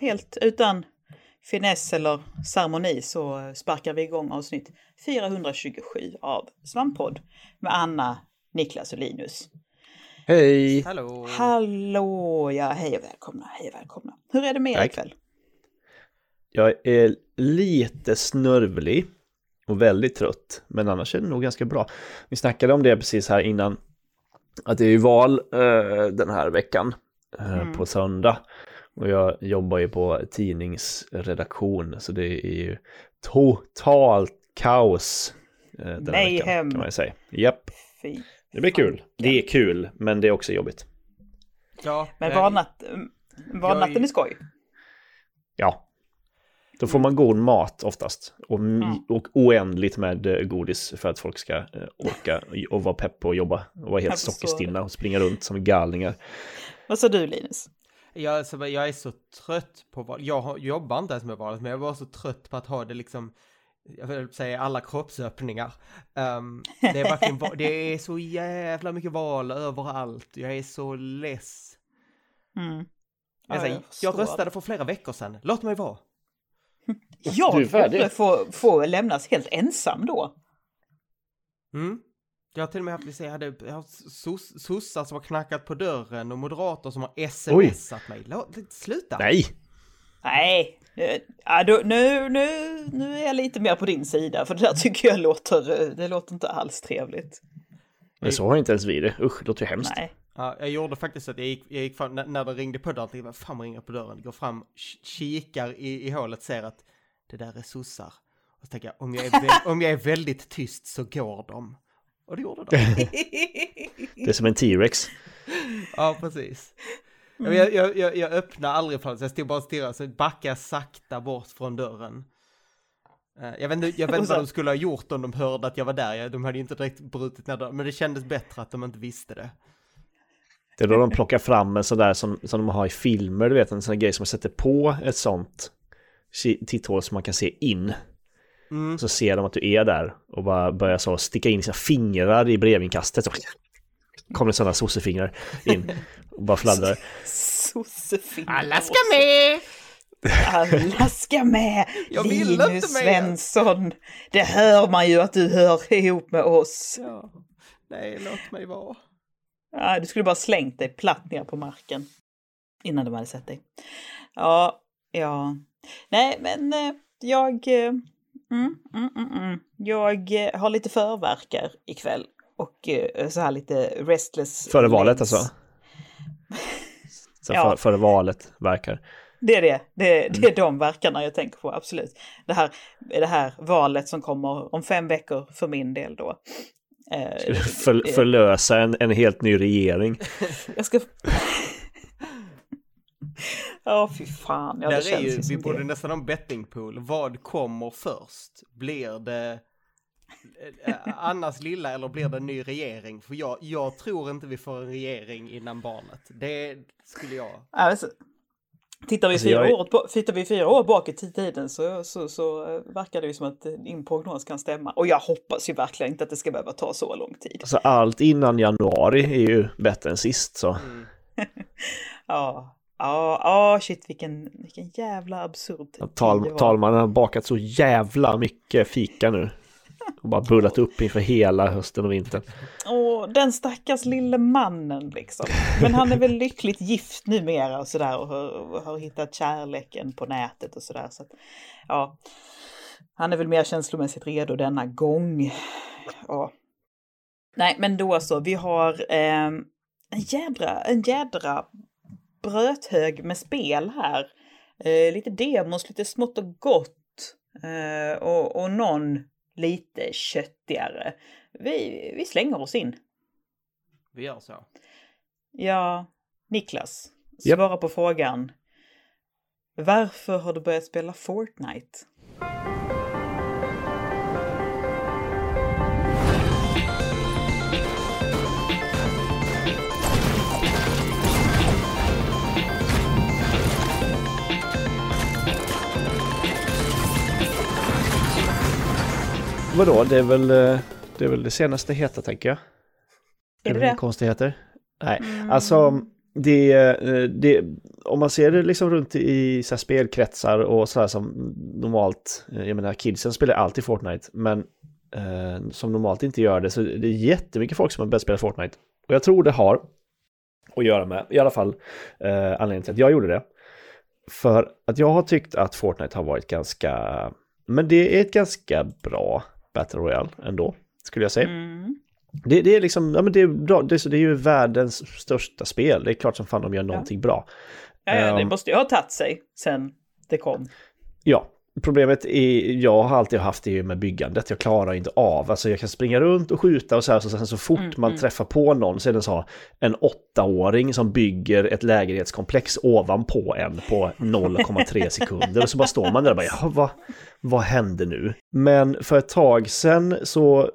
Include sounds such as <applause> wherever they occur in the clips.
helt utan finess eller ceremoni så sparkar vi igång avsnitt 427 av Svamppodd med Anna, Niklas och Linus. Hej! Hallå! Hallå! Ja, hej och välkomna, hej och välkomna. Hur är det med er Tack. ikväll? Jag är lite snörvlig och väldigt trött, men annars är det nog ganska bra. Vi snackade om det precis här innan, att det är ju val eh, den här veckan eh, Mm. på söndag. Och jag jobbar ju på tidningsredaktion, så det är ju totalt kaos eh, den här veckan kan man ju säga. Japp, Fy. det blir kul. Det är kul, men det är också jobbigt. Ja, Men valnatt, valnatten jag- är skoj. Ja. Då får man god mat oftast. Och, Mm. och oändligt med eh, godis för att folk ska eh, orka och vara pepp på att jobba. Och vara helt sockerstinna och springa runt som galningar. Vad sa du Linus? Jag, alltså, jag är så trött på val. Jag jobbar inte ens med valet, men jag var så trött på att ha det liksom, jag vill säga alla kroppsöppningar. Ehm, det är verkligen, det är så jävla mycket val överallt. Jag är så less. Mm. Jag, Ja, jag jag, röstade för flera veckor sedan, låt mig vara. Jag borde få, få lämnas helt ensam då. Mm. Jag har till och med haft, vi säger, jag hade jag har sos- sossar som har knackat på dörren och moderater som har smsat mig. Låt, sluta! Nej! Nej, ja, då, nu, nu, nu är jag lite mer på din sida för det där tycker jag låter, det låter inte alls trevligt. Men så har inte ens vi det. Usch, det låter ju hemskt. Nej. Ja, jag gjorde faktiskt att jag gick, jag gick fram, när, när det ringde på dörren, tänkte jag, fan ringer på dörren? Går fram, kikar i, i hålet, ser att det där är sossar. Och så tänker jag, om jag, är om jag är väldigt tyst så går de. Och det gjorde de. <laughs> Det är som en T-Rex. Ja, precis. Jag, jag, jag, jag öppnade aldrig fönstret, jag stod bara och stirrade, så backade jag sakta bort från dörren. Eh, Jag vet inte, jag vet inte vad de skulle ha gjort om de hörde att jag var där, de hade ju inte direkt brutit ner dörren, men det kändes bättre att de inte visste det. Det är då de plockar fram en sån där som, som de har i filmer, du vet en sån här grej som man sätter på ett sånt titthål som man kan se in. Mm. Så ser de att du är där och bara börjar så sticka in sina fingrar i brevinkastet. Så kommer det sådana sossefingrar in och bara fladdrar. Sossefingrar. Alla ska med! Alla ska med! Jag vill inte Linus med. Svensson! Det hör man ju att du hör ihop med oss. Ja. Nej, låt mig vara. Ja, du skulle bara slängt dig platt ner på marken innan de hade sett dig. Ja, ja. Nej, men eh, jag... Mm, mm, mm, mm. Jag eh, har lite förverkar ikväll och eh, så här lite restless Före valet legs. alltså? <laughs> Så Ja. för, före valet verkar. Det är det. Det, det är de verkarna jag tänker på, absolut. Det här, det här valet som kommer om fem veckor för min del då. Eh, För, eh, förlösa en, en helt ny regering. <laughs> Jag ska... <laughs> Ja, fy fan. Ja, det Där är känns ju, ju vi borde det. nästan ha en bettingpool. Vad kommer först? Blir det eh, Annas lilla eller blir det en ny regering? För jag, jag tror inte vi får en regering innan barnet. Det skulle jag. Ja, alltså, tittar, vi Alltså, fyra jag år, tittar vi fyra år bak i tiden så, så, så eh, verkar det ju som att din prognos kan stämma. Och jag hoppas ju verkligen inte att det ska behöva ta så lång tid. Alltså allt innan januari är ju bättre än sist så. Mm. <laughs> Ja, ja, ja, shit vilken, vilken jävla absurd det Tal, talmannen har bakat så jävla mycket fika nu. Och bara bullat upp inför hela hösten och vintern. Åh, den stackars lille mannen liksom. Men han är väl <laughs> lyckligt gift numera och sådär och har, har hittat kärleken på nätet och sådär. Så att, ja, han är väl mer känslomässigt redo denna gång. Ja. Nej, men då så, vi har ehm, en jädra, en jädra bröthög med spel här. Eh, lite demos, lite smått och gott. Eh, och, och någon lite köttigare. Vi, vi slänger oss in. Vi gör så. Ja, Niklas, svara på frågan. Varför har du börjat spela Fortnite? Vadå, det är väl eh, det, är väl det senaste heta tänker jag. Är det det? konstigheter? Nej, Mm. alltså det, eh, det, om man ser det liksom runt i så spelkretsar och sådär som normalt, eh, jag menar kidsen spelar alltid Fortnite, men eh, som normalt inte gör det, så det är jättemycket folk som har börjat spela Fortnite. Och jag tror det har att göra med, i alla fall eh, anledningen till att jag gjorde det. För att jag har tyckt att Fortnite har varit ganska, men det är ett ganska bra Battle Royale ändå, skulle jag säga. Mm. Det, det, är liksom, ja men det är bra, det, det är ju världens största spel, det är klart som fan de gör någonting ja. bra. Ja, ja, det måste ju ha tagit sig sen det kom. Ja, problemet är, jag har alltid haft det med byggandet, jag klarar inte av, alltså jag kan springa runt och skjuta och så här, så sen så fort mm, man mm. träffar på någon så är det så en åttaåring som bygger ett lägenhetskomplex ovanpå en på 0,3 <laughs> sekunder och så bara står man där och bara, ja, vad, vad hände nu? Men för ett tag sedan så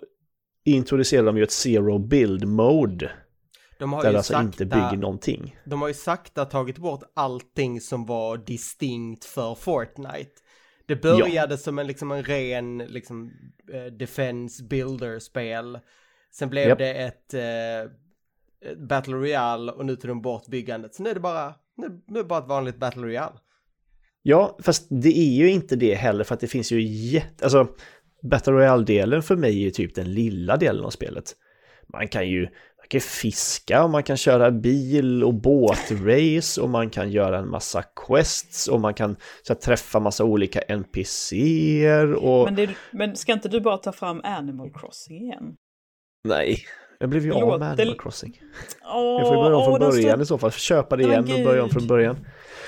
introducerade de ju ett zero build mode. De har där ju alltså sakta, inte bygger någonting. De har ju sakta tagit bort allting som var distinkt för Fortnite. Det började ja. som en, liksom en ren liksom, uh, defense builder-spel. Sen blev yep. det ett uh, Battle Royale och nu tog de bort byggandet. Så nu är det bara, nu, nu är bara ett vanligt Battle Royale. Ja, fast det är ju inte det heller för att det finns ju jätte... Alltså, Battle Royale-delen för mig är typ den lilla delen av spelet. Man kan ju man kan fiska och man kan köra bil och båtrace och man kan göra en massa quests och man kan så här, träffa massa olika NPCer och... Men, det, men ska inte du bara ta fram Animal Crossing igen? Nej, jag blev ju av med Animal Crossing. Åh, jag får börja om från början stod... i så fall, köpa det igen och börja om från början.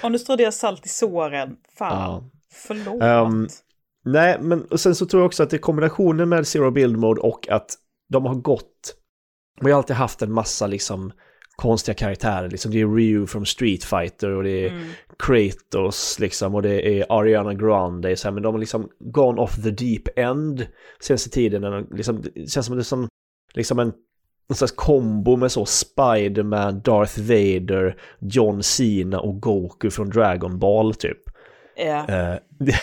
Och nu strödde jag salt i såren. Fan, ja. förlåt. Um, Nej, men och sen så tror jag också att det är kombinationen med Zero Build Mode och att de har gått... De har alltid haft en massa liksom konstiga karaktärer. Liksom det är Ryu från Street Fighter och det är mm. Kratos liksom och det är Ariana Grande. Så här, men de har liksom gone off the deep end senaste tiden. De liksom, det känns som det är som liksom en någon slags kombo med så Spiderman, Darth Vader, John Cena och Goku från Dragon Ball typ. Ja. <laughs> Uh,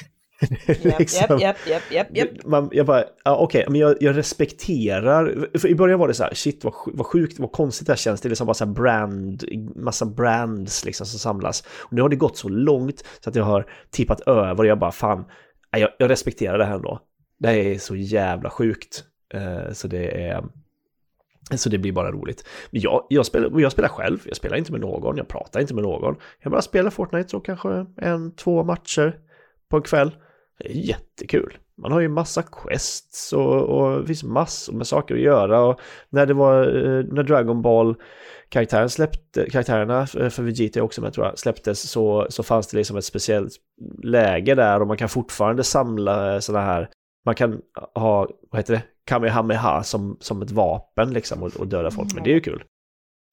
liksom, japp, japp, japp, japp, Man, jag bara, ja, okej, okay, men jag, jag, respekterar, för i början var det så här, shit vad, vad sjukt, vad konstigt det här känns, det är liksom bara så här brand, massa brands liksom som samlas. Och nu har det gått så långt så att jag har tippat över och jag bara, fan, jag, jag respekterar det här ändå. Det här är så jävla sjukt. Uh, så det är... Så det blir bara roligt. Jag, jag, spelar, jag spelar själv, jag spelar inte med någon, jag pratar inte med någon. Jag bara spelar Fortnite så kanske en, två matcher på en kväll. Det är jättekul. Man har ju massa quests och, och det finns massor med saker att göra. Och när det var, eh, när Dragon Ball karaktären släppte, karaktärerna för Vegeta också med tror jag, släpptes så, så fanns det liksom ett speciellt läge där och man kan fortfarande samla sådana här, man kan ha, vad heter det, Kamehameha som, som ett vapen liksom och, och döda folk, men det är ju kul.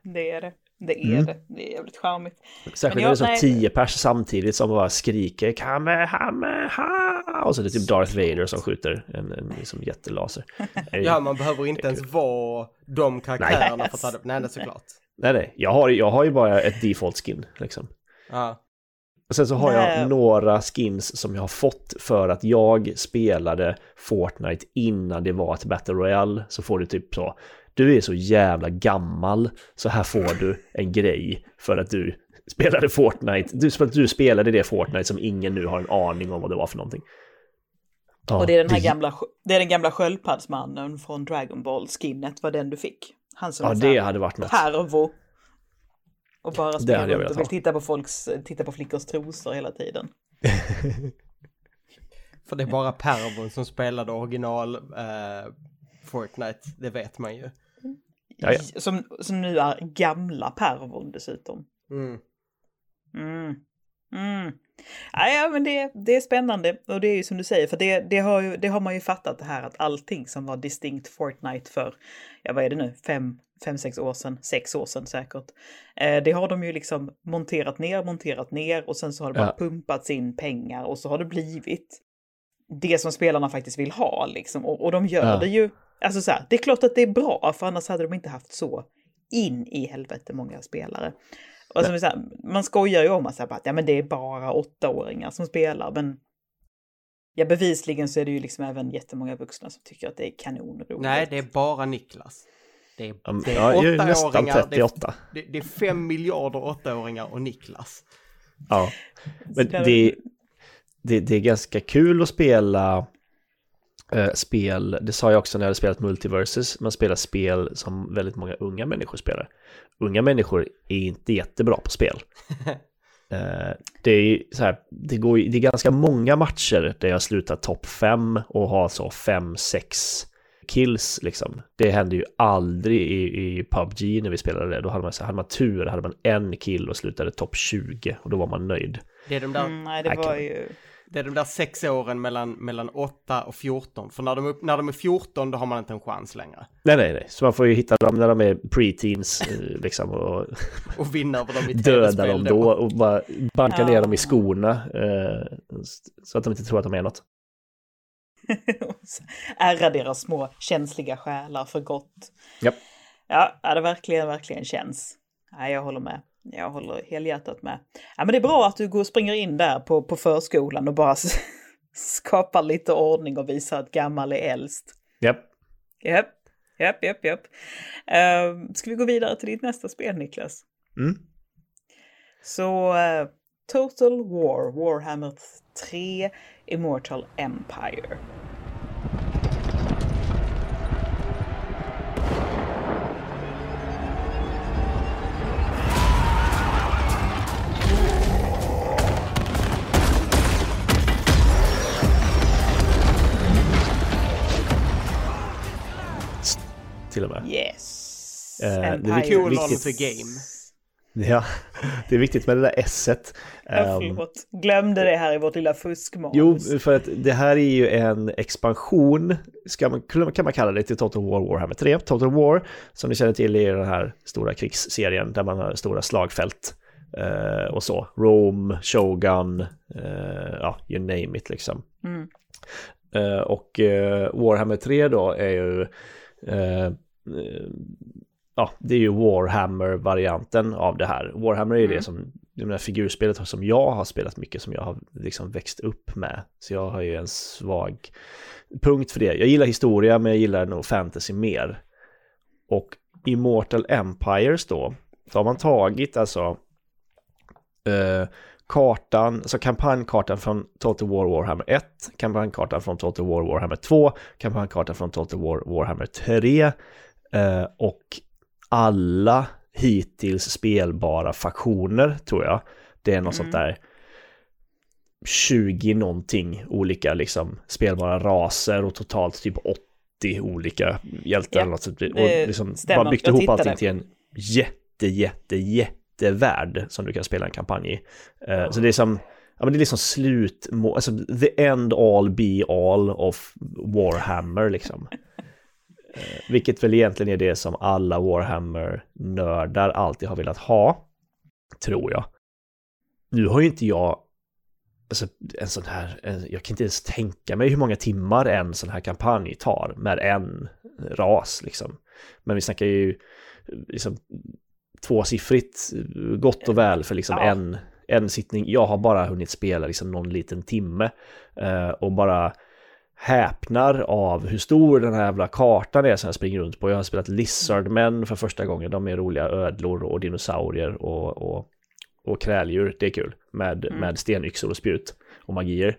Det är det. Det är mm. det. Det är jävligt charmigt. Särskilt när det är så nej... tio pers samtidigt som bara skriker Kamehameha! Och så är det typ Darth Vader som skjuter en, en liksom jättelaser. <laughs> ja, man behöver inte ens vara de karaktärerna nej. för att ta det. Nej, det är såklart. Nej, nej. Jag har, jag har ju bara ett default skin liksom. Ja. Och sen så har nej. jag några skins som jag har fått för att jag spelade Fortnite innan det var ett Battle Royale. Så får du typ så du är så jävla gammal så här får du en grej för att du spelade Fortnite. Du, du spelade det Fortnite som ingen nu har en aning om vad det var för någonting. Ja, och det är den här det... gamla, det är den gamla sköldpaddsmannen från Dragon Ball, skinnet var den du fick. Han som ja, det hade varit något. Pervo. Och bara spelar och vill titta på, folks, titta på flickors trosor hela tiden. <laughs> För det är bara Pervon som spelade original eh, Fortnite, det vet man ju. Jaja. Som, som nu är gamla pervon dessutom. Mm. Mm. Mm. Ja, men det, det är spännande och det är ju som du säger, för det, det, har ju, det har man ju fattat det här att allting som var distinkt Fortnite för, ja vad är det nu, fem, fem sex år sedan, sex år sedan säkert. Eh, det har de ju liksom monterat ner, monterat ner och sen så har det bara ja. pumpats in pengar och så har det blivit det som spelarna faktiskt vill ha liksom. Och, och de gör ja. det ju Alltså så här, det är klart att det är bra, för annars hade de inte haft så in i helvete många spelare. Och som man skojar ju om att, att ja, men det är bara åttaåringar som spelar, men ja, bevisligen så är det ju liksom även jättemånga vuxna som tycker att det är kanonroligt. Nej, det är bara Niklas. Det är, Ja, det är är nästan åttaåringar, det är, 38. det, är fem miljarder åttaåringar och Niklas. Ja. Men det, det, det är ganska kul att spela eh, spel, det sa jag också när jag hade spelat Multiverses, man spelar spel som väldigt många unga människor spelar. Unga människor är inte jättebra på spel. <laughs> Eh, det är så här, det, går, det är ganska många matcher där jag slutar topp 5 och har så 5-6 kills liksom. Det hände ju aldrig i, i PubG när vi spelade det. Då hade man, så hade man tur, hade man en kill och slutade topp 20 och då var man nöjd. Det är de där, Mm, nej, det var ju... det är de där sex åren mellan, mellan 8 och 14. För när de, upp- när de är 14 då har man inte en chans längre. Nej, nej, nej. Så man får ju hitta dem när de är preteens eh, liksom och <laughs> Och vinna över dem i döda dem då och bara banka Ja. ner dem i skorna eh, så att de inte tror att de är något. <laughs> Ärra deras små känsliga själar för gott. Japp. Ja, det verkligen, verkligen känns. Ja, jag håller med. Jag håller helhjärtat med. Ja, men det är bra att du går och springer in där på, på förskolan och bara <laughs> skapar lite ordning och visar att gammal är äldst. Japp. Japp, japp, japp, japp. Uh, ska vi gå vidare till ditt nästa spel, Niklas? Mm. Så eh, Total War, Warhammer 3, Immortal Empire. Till och med. Yes! Eh, det är Empire. viktigt- Colon viktigt- the game. Ja, det är viktigt med det där S-et. Ja, förlåt. Glömde det här i vårt lilla fuskmanus. Jo, för att det här är ju en expansion, ska man, kan man kalla det, till Total War Warhammer 3. Total War, som ni känner till, är den här stora krigsserien där man har stora slagfält eh, och så. Rome, Shogun, eh, ja, you name it liksom. Mm. Eh, och Warhammer 3 då är ju ja, det är ju Warhammer-varianten av det här. Warhammer är ju Mm. det som, det här figurspelet som jag har spelat mycket, som jag har liksom växt upp med. Så jag har ju en svag punkt för det. Jag gillar historia, men jag gillar nog fantasy mer. Och Immortal Empires då, så har man tagit alltså eh, kartan, alltså kampanjkartan från Total War Warhammer 1, kampanjkartan från Total War Warhammer 2, kampanjkartan från Total War Warhammer 3 eh, och alla hittills spelbara faktioner tror jag. Det är något sånt där 20 någonting olika liksom spelbara raser och totalt typ 80 olika hjältar Ja, eller något sånt. Och liksom bara byggt ihop allting till en jätte, jätte, jättevärld som du kan spela en kampanj i. Eh, Så det är som, ja men det är liksom slut, alltså the end all be all of Warhammer liksom. <laughs> Eh, Vilket väl egentligen är det som alla Warhammer-nördar alltid har velat ha, tror jag. Nu har ju inte jag, alltså en sån här, en, jag kan inte ens tänka mig hur många timmar en sån här kampanj tar med en ras liksom. Men vi snackar ju liksom tvåsiffrigt gott och väl för liksom Ja. en, en sittning. Jag har bara hunnit spela liksom någon liten timme eh, och bara häpnar av hur stor den här jävla kartan är som jag springer runt på. Jag har spelat Lizardmen för första gången. De är roliga ödlor och dinosaurier och, och, och kräldjur. Det är kul med, Mm. med stenyxor och spjut och magier.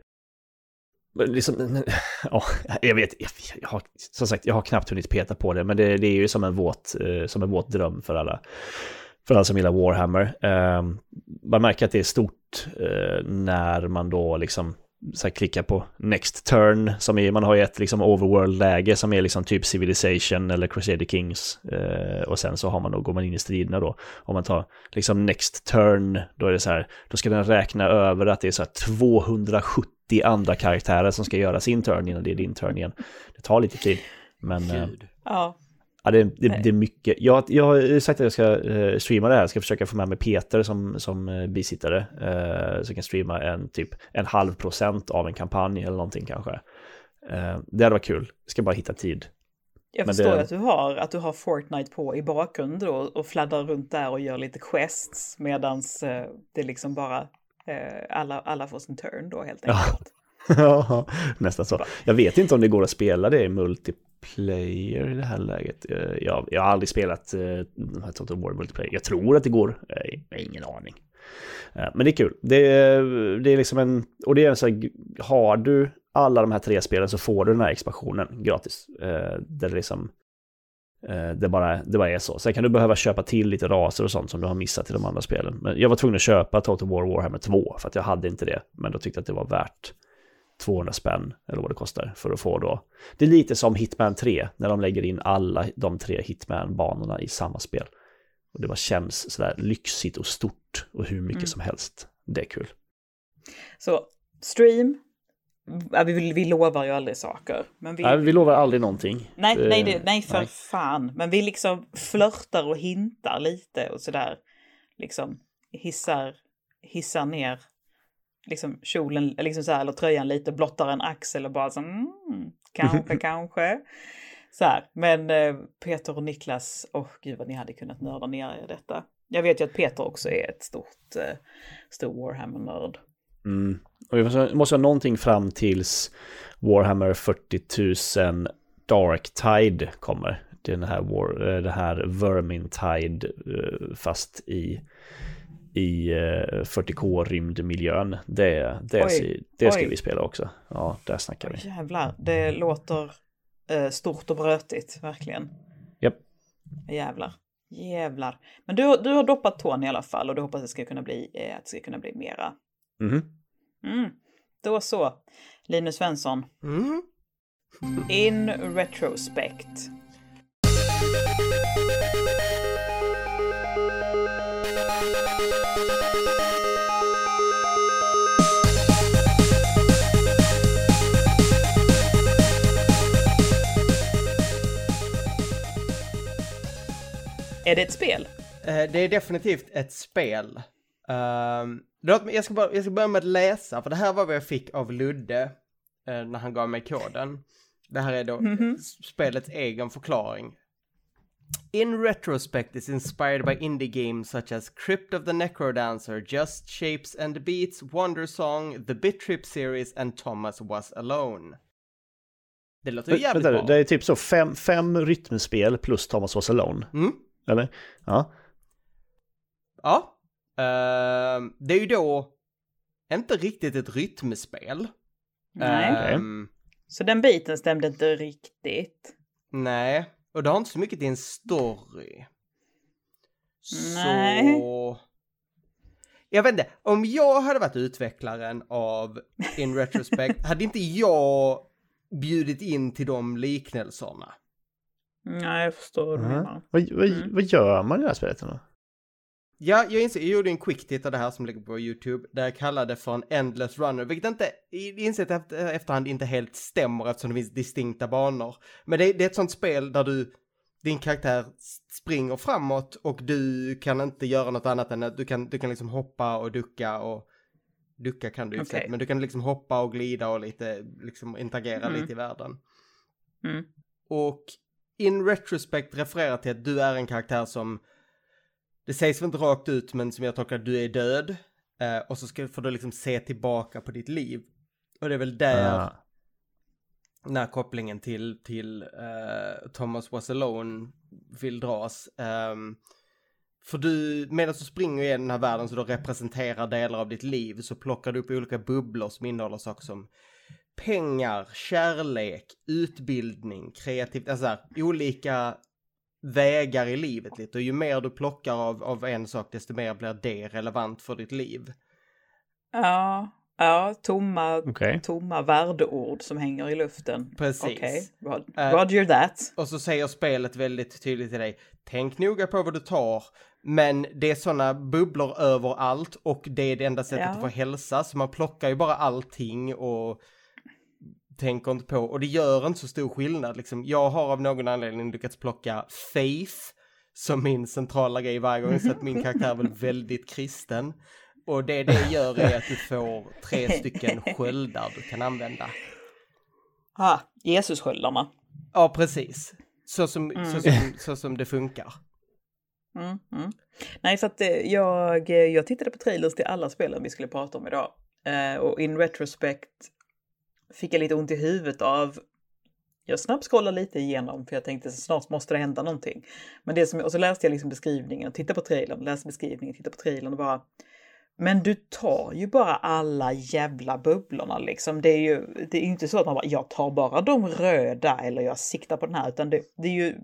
Men liksom, <laughs> ja, jag vet, jag, jag har, som sagt, jag har knappt hunnit peta på det, men det, det är ju som en våt, eh, som en våt dröm för alla, för alla som gillar Warhammer. Eh, man märker att det är stort eh, när man då liksom så här klickar på next turn, som är, man har ju ett liksom overworld-läge som är liksom typ Civilization eller Crusader Kings, eh, och sen så har man då, går man in i striderna då. Om man tar liksom next turn, då är det så här, då ska den räkna över att det är så här 270 andra karaktärer som ska göra sin turn innan det är din turn igen. Det tar lite tid, men... eh. Ja, Ja, det, det, det är mycket. Jag, jag har sagt att jag ska eh, streama det här. Jag ska försöka få med mig Peter som, som eh, bisittare. Eh, så jag kan streama en typ en halv procent av en kampanj eller någonting kanske. Eh, det hade varit kul. Jag ska bara hitta tid. jag Men förstår det- att du har att du har Fortnite på i bakgrunden då och fladdrar runt där och gör lite quests medans eh, det liksom bara alla, alla får sin turn då helt enkelt. <laughs> Ja, nästan så. Jag vet inte om det går att spela det i multi multiplayer i det här läget. Eh, jag, jag har aldrig spelat eh, de här Total War multiplayer. Jag tror att det går. Eh, jag har ingen aning. Men det är kul. Det är, det är liksom en... Och det är en så här, har du alla de här tre spelen så får du den här expansionen gratis. Där det liksom... Det bara, det bara är så. Sen kan du behöva köpa till lite raser och sånt som du har missat i de andra spelen. Men jag var tvungen att köpa Total War Warhammer 2 för att jag hade inte det. Men då tyckte jag att det var värt 200 spänn eller vad det kostar för att få då. Det är lite som Hitman 3 när de lägger in alla de tre Hitman-banorna i samma spel. Och det bara känns sådär lyxigt och stort och hur mycket Mm. som helst. Det är kul. Så stream, vi, vi lovar ju aldrig saker. Men vi, Nej, vi lovar aldrig någonting. nej, Eh, nej, det, nej för nej. fan. Men vi liksom flörtar och hintar lite och sådär. Liksom hissar, hissar ner liksom kjolen, liksom så här, eller tröjan lite, blottar en axel och bara så mm, kanske, <laughs> kanske. Så här, men eh, Peter och Niklas, åh gud vad ni hade kunnat nörda ner er i detta. Jag vet ju att Peter också är ett stort, eh, stor Warhammer-nörd. Mm. Och vi måste, måste ha någonting fram tills Warhammer 40 000 Dark Tide kommer. Den här, War, eh, det här Vermintide eh, fast i, i eh, 40K rymdmiljön. Det, det, Oj, det ska oj. vi spela också. Ja, där snackar vi. Jävlar, det låter eh, stort och brötigt, verkligen. Japp. Jävlar. Jävlar. Men du, du har doppat tån i alla fall och du hoppas att det ska kunna bli, eh, att det ska kunna bli mera. Mhm. Mm. Då så. Linus Svensson, Mm. in retrospect. Är det ett spel? Eh, Det är definitivt ett spel. Mig, jag, ska bara, jag ska börja med att läsa, för det här var vad jag fick av Ludde eh, när han gav mig koden. Det här är då Mhm. s- spelets egen förklaring. In retrospect is inspired by indie games such as Crypt of the Necrodancer, Just Shapes and Beats, Wonder Song, The Bit Trip Series and Thomas Was Alone. Det låter ju jävligt Vänta, bra. det är typ så fem, fem rytmspel plus Thomas Was Alone. Mm. Eller? Ja. Ja. Ehm, det är ju då inte riktigt ett rytmspel. Nej. Ehm, Så den biten stämde inte riktigt. nej, och det har inte så mycket till en story. Nej. Så... Jag vet inte, om jag hade varit utvecklaren av In Retrospect <laughs> hade inte jag bjudit in till de liknelserna. Nej, jag förstår menar. Vad, vad, Mm. vad gör man i det här spelet då? Ja, jag, inser, jag gjorde en quick titt av det här som ligger på YouTube, där jag kallade för en Endless Runner, vilket inte, insett efter, efterhand inte helt stämmer eftersom det finns distinkta banor. Men det, det är ett sånt spel där du, din karaktär springer framåt och du kan inte göra något annat än att du kan, du kan liksom hoppa och ducka och ducka kan du ju okay. men du kan liksom hoppa och glida och lite, liksom interagera Mm. lite i världen. Mm. Och in retrospect refererar till att du är en karaktär som det sägs väl inte rakt ut men som jag tolkar du är död. Eh, och så ska, får du liksom se tillbaka på ditt liv. Och det är väl där Ah. den här kopplingen till, till eh, Thomas Was Alone vill dras. Ehm, för du, medan du springer i den här världen så då representerar delar av ditt liv så plockar du upp olika bubblor som innehåller saker som pengar, kärlek, utbildning, kreativitet, alltså så här, olika vägar i livet lite och ju mer du plockar av, av en sak desto mer blir det relevant för ditt liv. Ja, ja tomma, Okej. tomma värdeord som hänger i luften. Precis. Okej, Eh, Roger that. Och så säger spelet väldigt tydligt till dig, tänk noga på vad du tar, men det är sådana bubblor överallt och det är det enda sättet Ja. att få hälsa, så man plockar ju bara allting och tänker inte på, och det gör inte så stor skillnad liksom. Jag har av någon anledning lyckats plocka faith som min centrala grej varje gång, så att min karaktär är väl väldigt kristen. Och det det gör är att du får tre stycken sköldar du kan använda. Ah, Jesussköldarna. Ja, precis. Så som, Mm. så som, så som det funkar. Mm, mm. Nej, för att eh, jag, eh, jag tittade på trailers till alla spelen vi skulle prata om idag. Eh, och in retrospect fick jag lite ont i huvudet av jag snabbskollade lite igenom för jag tänkte snart måste det hända någonting. Men det som, och så läste jag liksom beskrivningen och tittade på trailern, läste beskrivningen, tittade på trailern och bara men du tar ju bara alla jävla bubblorna liksom. Det är ju det är inte så att man bara, jag tar bara de röda eller jag siktar på den här, utan det, det är ju,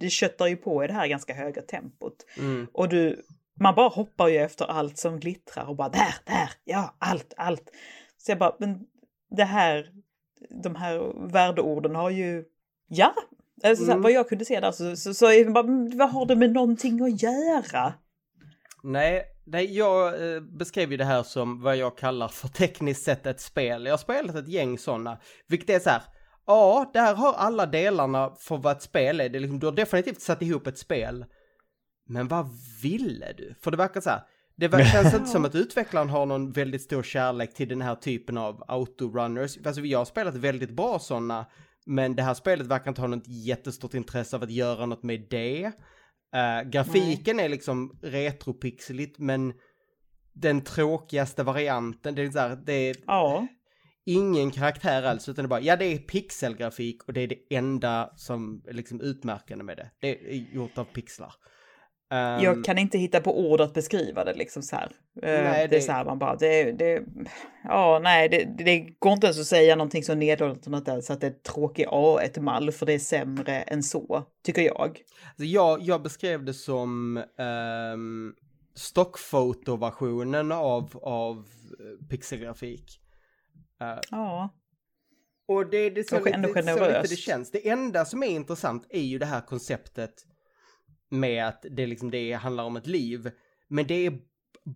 det köttar ju på i det här ganska höga tempot. Mm. Och du, man bara hoppar ju efter allt som glittrar och bara där, där, ja, allt, allt. Så jag bara, men det här, de här värdeorden har ju, ja, alltså, så här, Mm. vad jag kunde se där så, så, så "Men vad har det med någonting att göra? Nej, nej, jag eh, beskrev ju det här som vad jag kallar för tekniskt sett ett spel. Jag har spelat ett gäng sådana, vilket är så här, ja, där har alla delarna för vad ett spel är. Det är liksom, du har definitivt satt ihop ett spel. Men vad ville du? För det verkar så här, det ver- känns inte som att utvecklaren har någon väldigt stor kärlek till den här typen av autorunners. Alltså jag har spelat väldigt bra sådana, men det här spelet verkar inte ha något jättestort intresse av att göra något med det. Eh, grafiken är liksom retropixeligt, men den tråkigaste varianten, det är så här, det är Ja, ingen karaktär alls, utan det är bara, ja det är pixelgrafik och det är det enda som är liksom utmärkande med det. Det är gjort av pixlar. Ehm, jag kan inte hitta på ord att beskriva det liksom så här. Eh, Nej, det är det- så här man bara, det, det, ja nej, det, det går inte ens att säga någonting så nedlåtande som att det, så att det är tråkig A1-mall, för det är sämre än så, tycker jag. Alltså jag, jag beskrev det som um, stockfotoversionen av, av eh, pixelgrafik. Eh, Ja, och det, är så lite, ändå så lite det känns. Det enda som är intressant är ju det här konceptet med att det liksom det handlar om ett liv. Men det är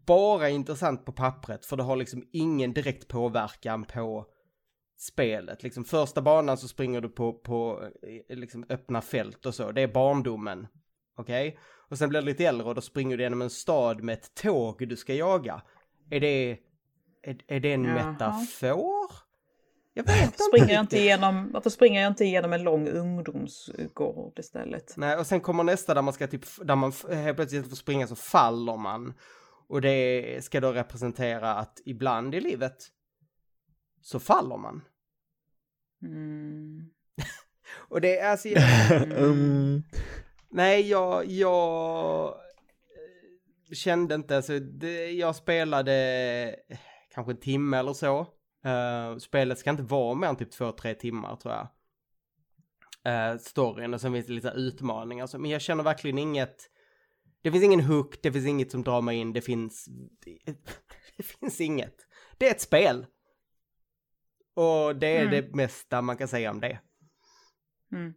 bara intressant på pappret för det har liksom ingen direkt påverkan på spelet. Liksom första banan så springer du på, på eh, liksom öppna fält och så. Det är barndomen. Okej? Och sen blir du lite äldre och då springer du genom en stad med ett tåg du ska jaga. Är det, är, är det en Jaha. metafor? Jag vet inte springer jag inte igenom, varför springer jag inte igenom en lång ungdomsgård istället? Nej, och sen kommer nästa där man ska typ, där man helt plötsligt inte får springa så faller man. Och det ska då representera att ibland i livet så faller man. Mm. <laughs> Och det är alltså, <laughs> um, nej jag, jag eh, kände inte, alltså det, jag spelade kanske en timme eller så. Eh, spelet ska inte vara mer än typ två, tre timmar tror jag. Uh, storyn och sen finns det lite utmaningar, så, men jag känner verkligen inget, det finns ingen hook, det finns inget som drar mig in, det finns, det, <laughs> det finns inget. Det är ett spel. Och det är Mm. det mesta man kan säga om det. Mm.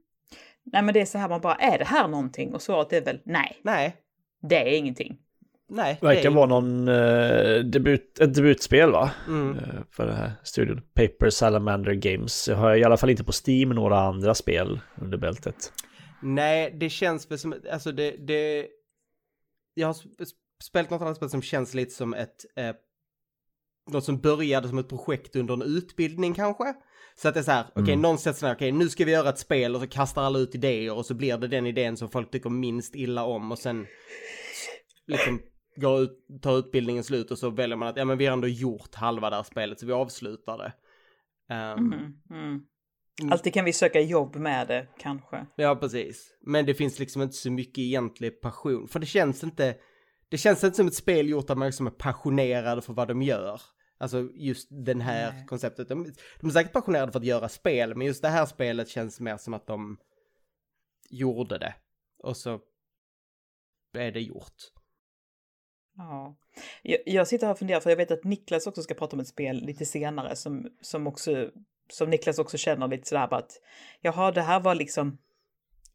Nej men det är så här man bara, är det här någonting? Och svaret är väl nej, Nej, det är ingenting. Nej. det verkar vara någon eh, debut, ett debutspel va? Mm. Eh, för den här studion. Paper Salamander Games. Jag har i alla fall inte på Steam några andra spel under bältet. Nej, det känns väl som, alltså det, det, jag har sp- spelat något annat spel som känns lite som ett, eh, något som började som ett projekt under en utbildning kanske. Så att det är så här, okej, Mm. någon sätter sig okej, nu ska vi göra ett spel och så kastar alla ut idéer och så blir det den idén som folk tycker minst illa om och sen liksom går ut, tar utbildningen slut och så väljer man att, ja men vi har ändå gjort halva det här spelet så vi avslutar det. Ehm, Mm. Mm. Mm. Alltid kan vi söka jobb med det, kanske. Ja, precis. Men det finns liksom inte så mycket egentlig passion. För det känns inte, det känns inte som ett spel gjort av människor som är passionerade för vad de gör. Alltså just den här Nej. konceptet. De, de är säkert passionerade för att göra spel, men just det här spelet känns mer som att de gjorde det. Och så är det gjort. Ja. Jag, jag sitter här och funderar, för jag vet att Niklas också ska prata om ett spel lite senare som, som, också, som Niklas också känner lite sådär bara att jaha, det här var liksom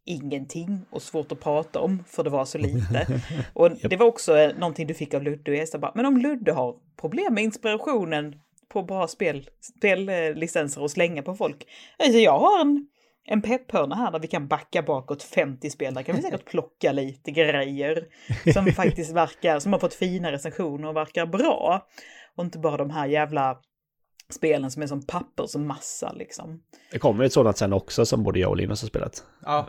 ingenting och svårt att prata om för det var så lite. <laughs> Och det var också eh, någonting du fick av Ludde och jag sa bara, men om Ludde har problem med inspirationen på bra spel, spellicenser och slänga på folk. Alltså jag har en, en pepphörna här där vi kan backa bakåt 50 spel. Där kan vi säkert plocka lite grejer som <laughs> faktiskt verkar, som har fått fina recensioner och verkar bra. Och inte bara de här jävla spelen som är som pappersmassa liksom. Det kommer ett sådant sen också som både jag och Linus har spelat. Ja,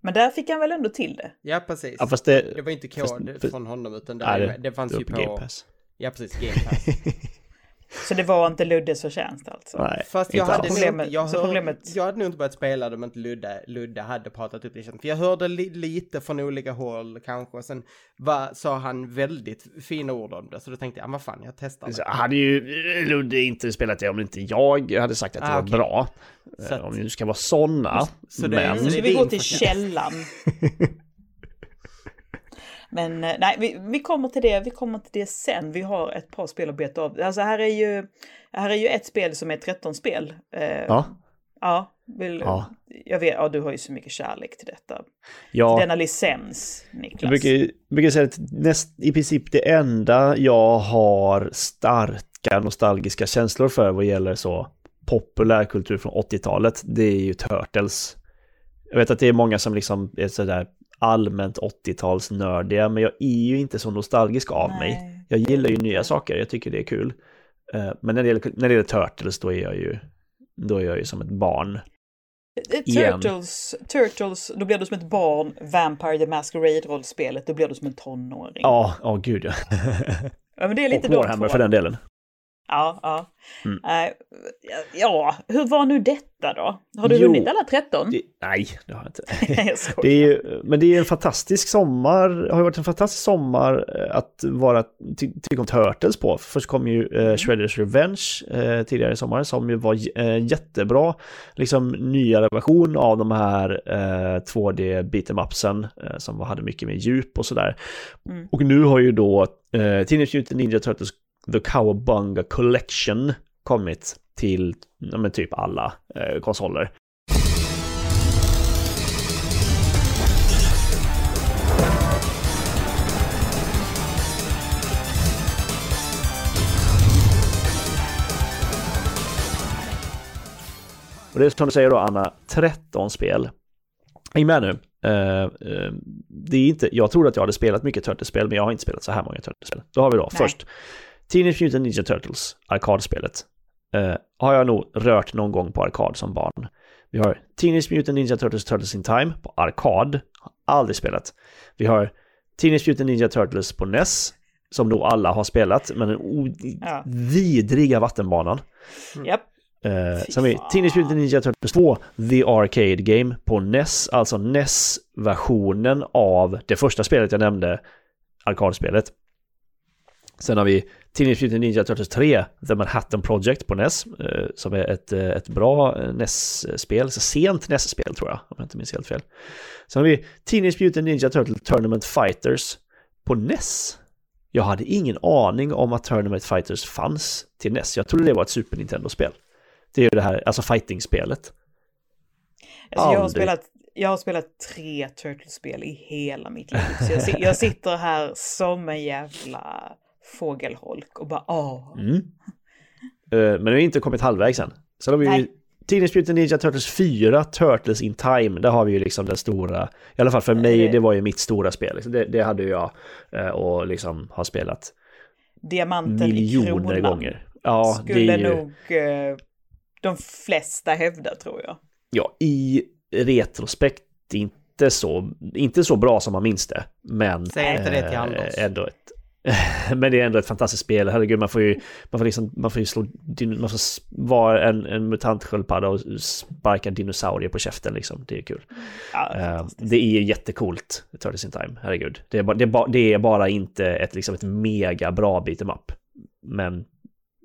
Men där fick han väl ändå till det. ja precis. Ja, fast det... Det var inte kod fast- från honom utan det, Nej, det, det fanns det ju på... Game Pass. Ja, precis. Game Pass. <laughs> Så det var inte Luddes förtjänst alltså? Nej, Fast jag hade, Problemet- jag, så hör, problemet- jag hade nog inte börjat spela det om inte Ludde, Ludde hade pratat upp det. För jag hörde li, lite från olika håll kanske. Och sen var, sa han väldigt fina ord om det. Så då tänkte jag, ah, vad fan, jag testar Så hade ju Ludde inte spelat det om inte jag hade sagt att det Ah, var okej. bra. Så Eh, att- Om det nu ska vara sådana. Så det- men... så vi går till källan. <laughs> Men eh, nej, vi, vi kommer till det, vi kommer till det sen. Vi har ett par spel att beta av. Alltså här är ju, här är ju ett spel som är 13 spel. Eh, Ja, Ja, vill, Ja. jag vet, ja du har ju så mycket kärlek till detta. ja. Denna licens, Niklas. Jag brukar, brukar säga att näst, i princip det enda jag har starka nostalgiska känslor för vad gäller så populärkultur från 80-talet, det är ju Turtles. Jag vet att det är många som liksom är sådär allmänt 80-talsnördiga, men jag är ju inte så nostalgisk av mig. Nej, Jag det gillar ju nya saker, jag tycker det är kul. Eh, Men när det gäller, när det gäller Turtles, då är jag ju, då är jag ju som ett barn. Eh, igen. Turtles, Turtles, då blir du som ett barn. Vampire the Masquerade-rollspelet, då blir du som en tonåring. Ja, ja gud ja. Ja, men det är <laughs> lite Och Warhammer för den delen. Ja, ja. Mm. Eh, ja, hur var nu detta då? Har du Jo, vunnit alla 13? Det, nej, det har jag inte. <laughs> jag. <laughs> Det är ju, men det är en fantastisk sommar, har ju varit en fantastisk sommar eh, att vara, ty, tycka om Turtles på. Först kom ju eh, Shredders Revenge eh, tidigare i sommar som ju var eh, jättebra, liksom nyare version av de här eh, 2D beat'em upsen som hade mycket mer djup och sådär. Mm. Och nu har ju då Teenage Mutant Ninja Turtles The Cowabunga Collection kommit till ja, typ alla eh, konsoler. Och det är som du säger då Anna, 13 spel. Häng med nu. Eh, eh, det är inte, jag trodde att jag hade spelat mycket Turtles-spel, men jag har inte spelat så här många Turtles-spel. Då har vi då Nej. först Teenage Mutant Ninja Turtles, arkadspelet. Eh, har jag nog rört någon gång på arkad som barn. Vi har Teenage Mutant Ninja Turtles Turtles in Time på arkad. Aldrig spelat. Vi har Teenage Mutant Ninja Turtles på NES. Som nog alla har spelat, men den Ja. vidriga vattenbanan. Japp. Eh, sen har vi. Teenage Mutant Ninja Turtles 2, The Arcade Game på NES, alltså NES-versionen av det första spelet jag nämnde, arkadspelet. Sen har vi Teenage Mutant Ninja Turtles 3, The Manhattan Project på NES, eh, som är ett, eh, ett bra NES-spel, sent NES-spel tror jag, om jag inte minns helt fel. Sen har vi Teenage Mutant Ninja Turtles Tournament Fighters på NES. Jag hade ingen aning om att Tournament Fighters fanns till NES. Jag trodde det var ett Super Nintendo-spel. Det är ju det här, alltså fighting-spelet. Alltså, jag, har spelat, jag har spelat tre Turtles-spel i hela mitt liv. Så jag, jag sitter här som en jävla fågelholk och bara åh. Mm. Eh, men vi har inte kommit halvvägs än. Sen har vi ju Nej. Teenage Mutant Ninja Turtles 4, Turtles in Time. Där har vi ju liksom den stora, i alla fall för mig, det- det var ju mitt stora spel. Liksom. Det, det hade ju jag eh, och liksom har spelat Diamanten i miljoner kronan. gånger. Ja, det Skulle är ju, nog eh, de flesta hävda tror jag. ja, i retrospekt inte så, inte så bra som man minns det. Men Säg inte det till Anders. ändå ett <laughs> men det är ändå ett fantastiskt spel. Herregud, man får ju, man får liksom, man får ju slå, man får vara en, en mutantsköldpadda och sparka dinosaurier på käften liksom. Det är kul. Ja, Eh, det är jättecoolt, Turtles in Time, herregud. Det är, bara, det, är bara, det är bara inte ett, liksom ett mega bra beat'em up. Men,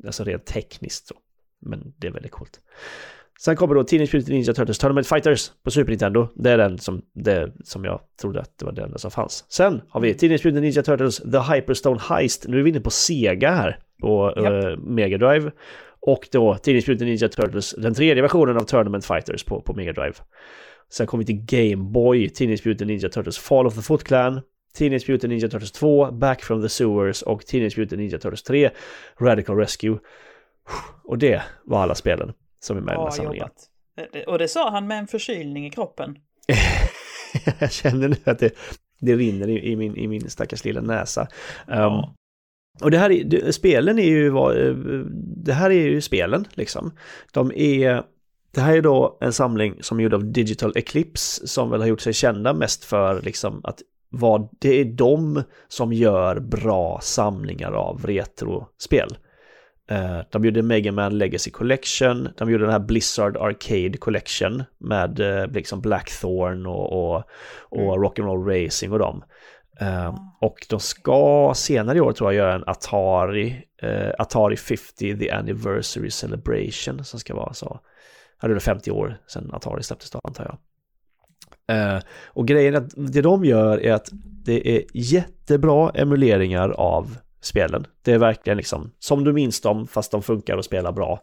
alltså rent tekniskt så. Men det är väldigt coolt. Sen kommer då Teenage Mutant Ninja Turtles Tournament Fighters på Super Nintendo. Det är den som, det, som jag trodde att det var den som fanns. Sen har vi Teenage Mutant Ninja Turtles The Hyperstone Heist. Nu är vi inne på Sega här på Japp. eh, Mega Drive. Och då Teenage Mutant Ninja Turtles, den tredje versionen av Tournament Fighters på, på Mega Drive. Sen kommer vi till Game Boy, Teenage Mutant Ninja Turtles Fall of the Foot Clan, Teenage Mutant Ninja Turtles 2, Back from the Sewers och Teenage Mutant Ninja Turtles 3, Radical Rescue. Och det var alla spelen som är med i den här Bra samlingen. jobbat. Och det sa han med en förkylning i kroppen. <laughs> Jag känner nu att det, det rinner i, i, min, i min stackars lilla näsa. Um, Ja. Och det här är, spelen är ju, eh, det här är ju spelen liksom. De är, det här är då en samling som är gjord av Digital Eclipse som väl har gjort sig kända mest för liksom att vad, det är de som gör bra samlingar av retrospel. Eh, de gjorde Mega Man Legacy Collection, de gjorde den här Blizzard Arcade Collection med eh, liksom Blackthorn och, och, och Mm. Rock'n'Roll Racing och dem. Eh, och de ska senare i år tror jag göra en Atari, Atari 50 The Anniversary Celebration som ska vara så. Ja, det är 50 år sedan Atari släpptes då antar jag. Och grejen är att det de gör är att det är jättebra emuleringar av spelen. Det är verkligen liksom som du minns dem fast de funkar och spelar bra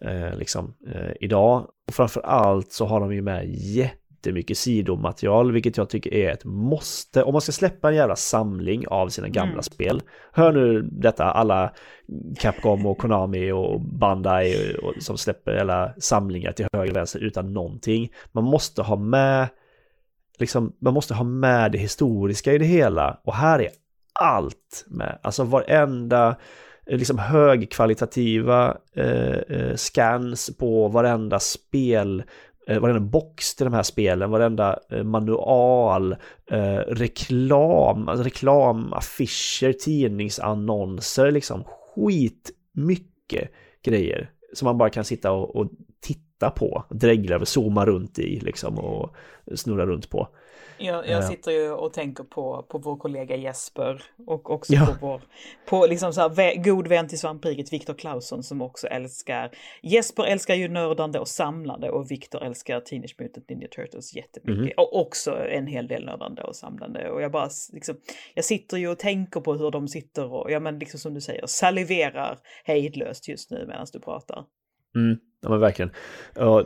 eh, liksom eh, idag. Och framför allt så har de ju med jättemycket sidomaterial vilket jag tycker är ett måste. Om man ska släppa en jävla samling av sina gamla Mm. spel. Hör nu detta alla Capcom och Konami och Bandai och, som släpper alla samlingar till höger och vänster utan någonting. Man måste ha med liksom, man måste ha med det historiska i det hela och här är allt med, alltså varenda eh, liksom högkvalitativa eh, eh, scans på varenda spel, eh, varenda box till de här spelen, varenda eh, manual, eh, reklam, alltså reklamaffischer, tidningsannonser, liksom skitmycket grejer som man bara kan sitta och, och titta på, dregla över, zooma runt i liksom och snurra runt på. Jag, Ja. jag sitter ju och tänker på, på vår kollega Jesper och också Ja. på vår på liksom så här, god vän till svampriket Viktor Clausson som också älskar Jesper älskar ju nördande och samlande och Viktor älskar Teenage Mutant Ninja Turtles jättemycket Mhm. och också en hel del nördande och samlande och jag bara liksom jag sitter ju och tänker på hur de sitter och ja men liksom som du säger saliverar hejdlöst just nu medan du pratar. Mm, ja men verkligen. Och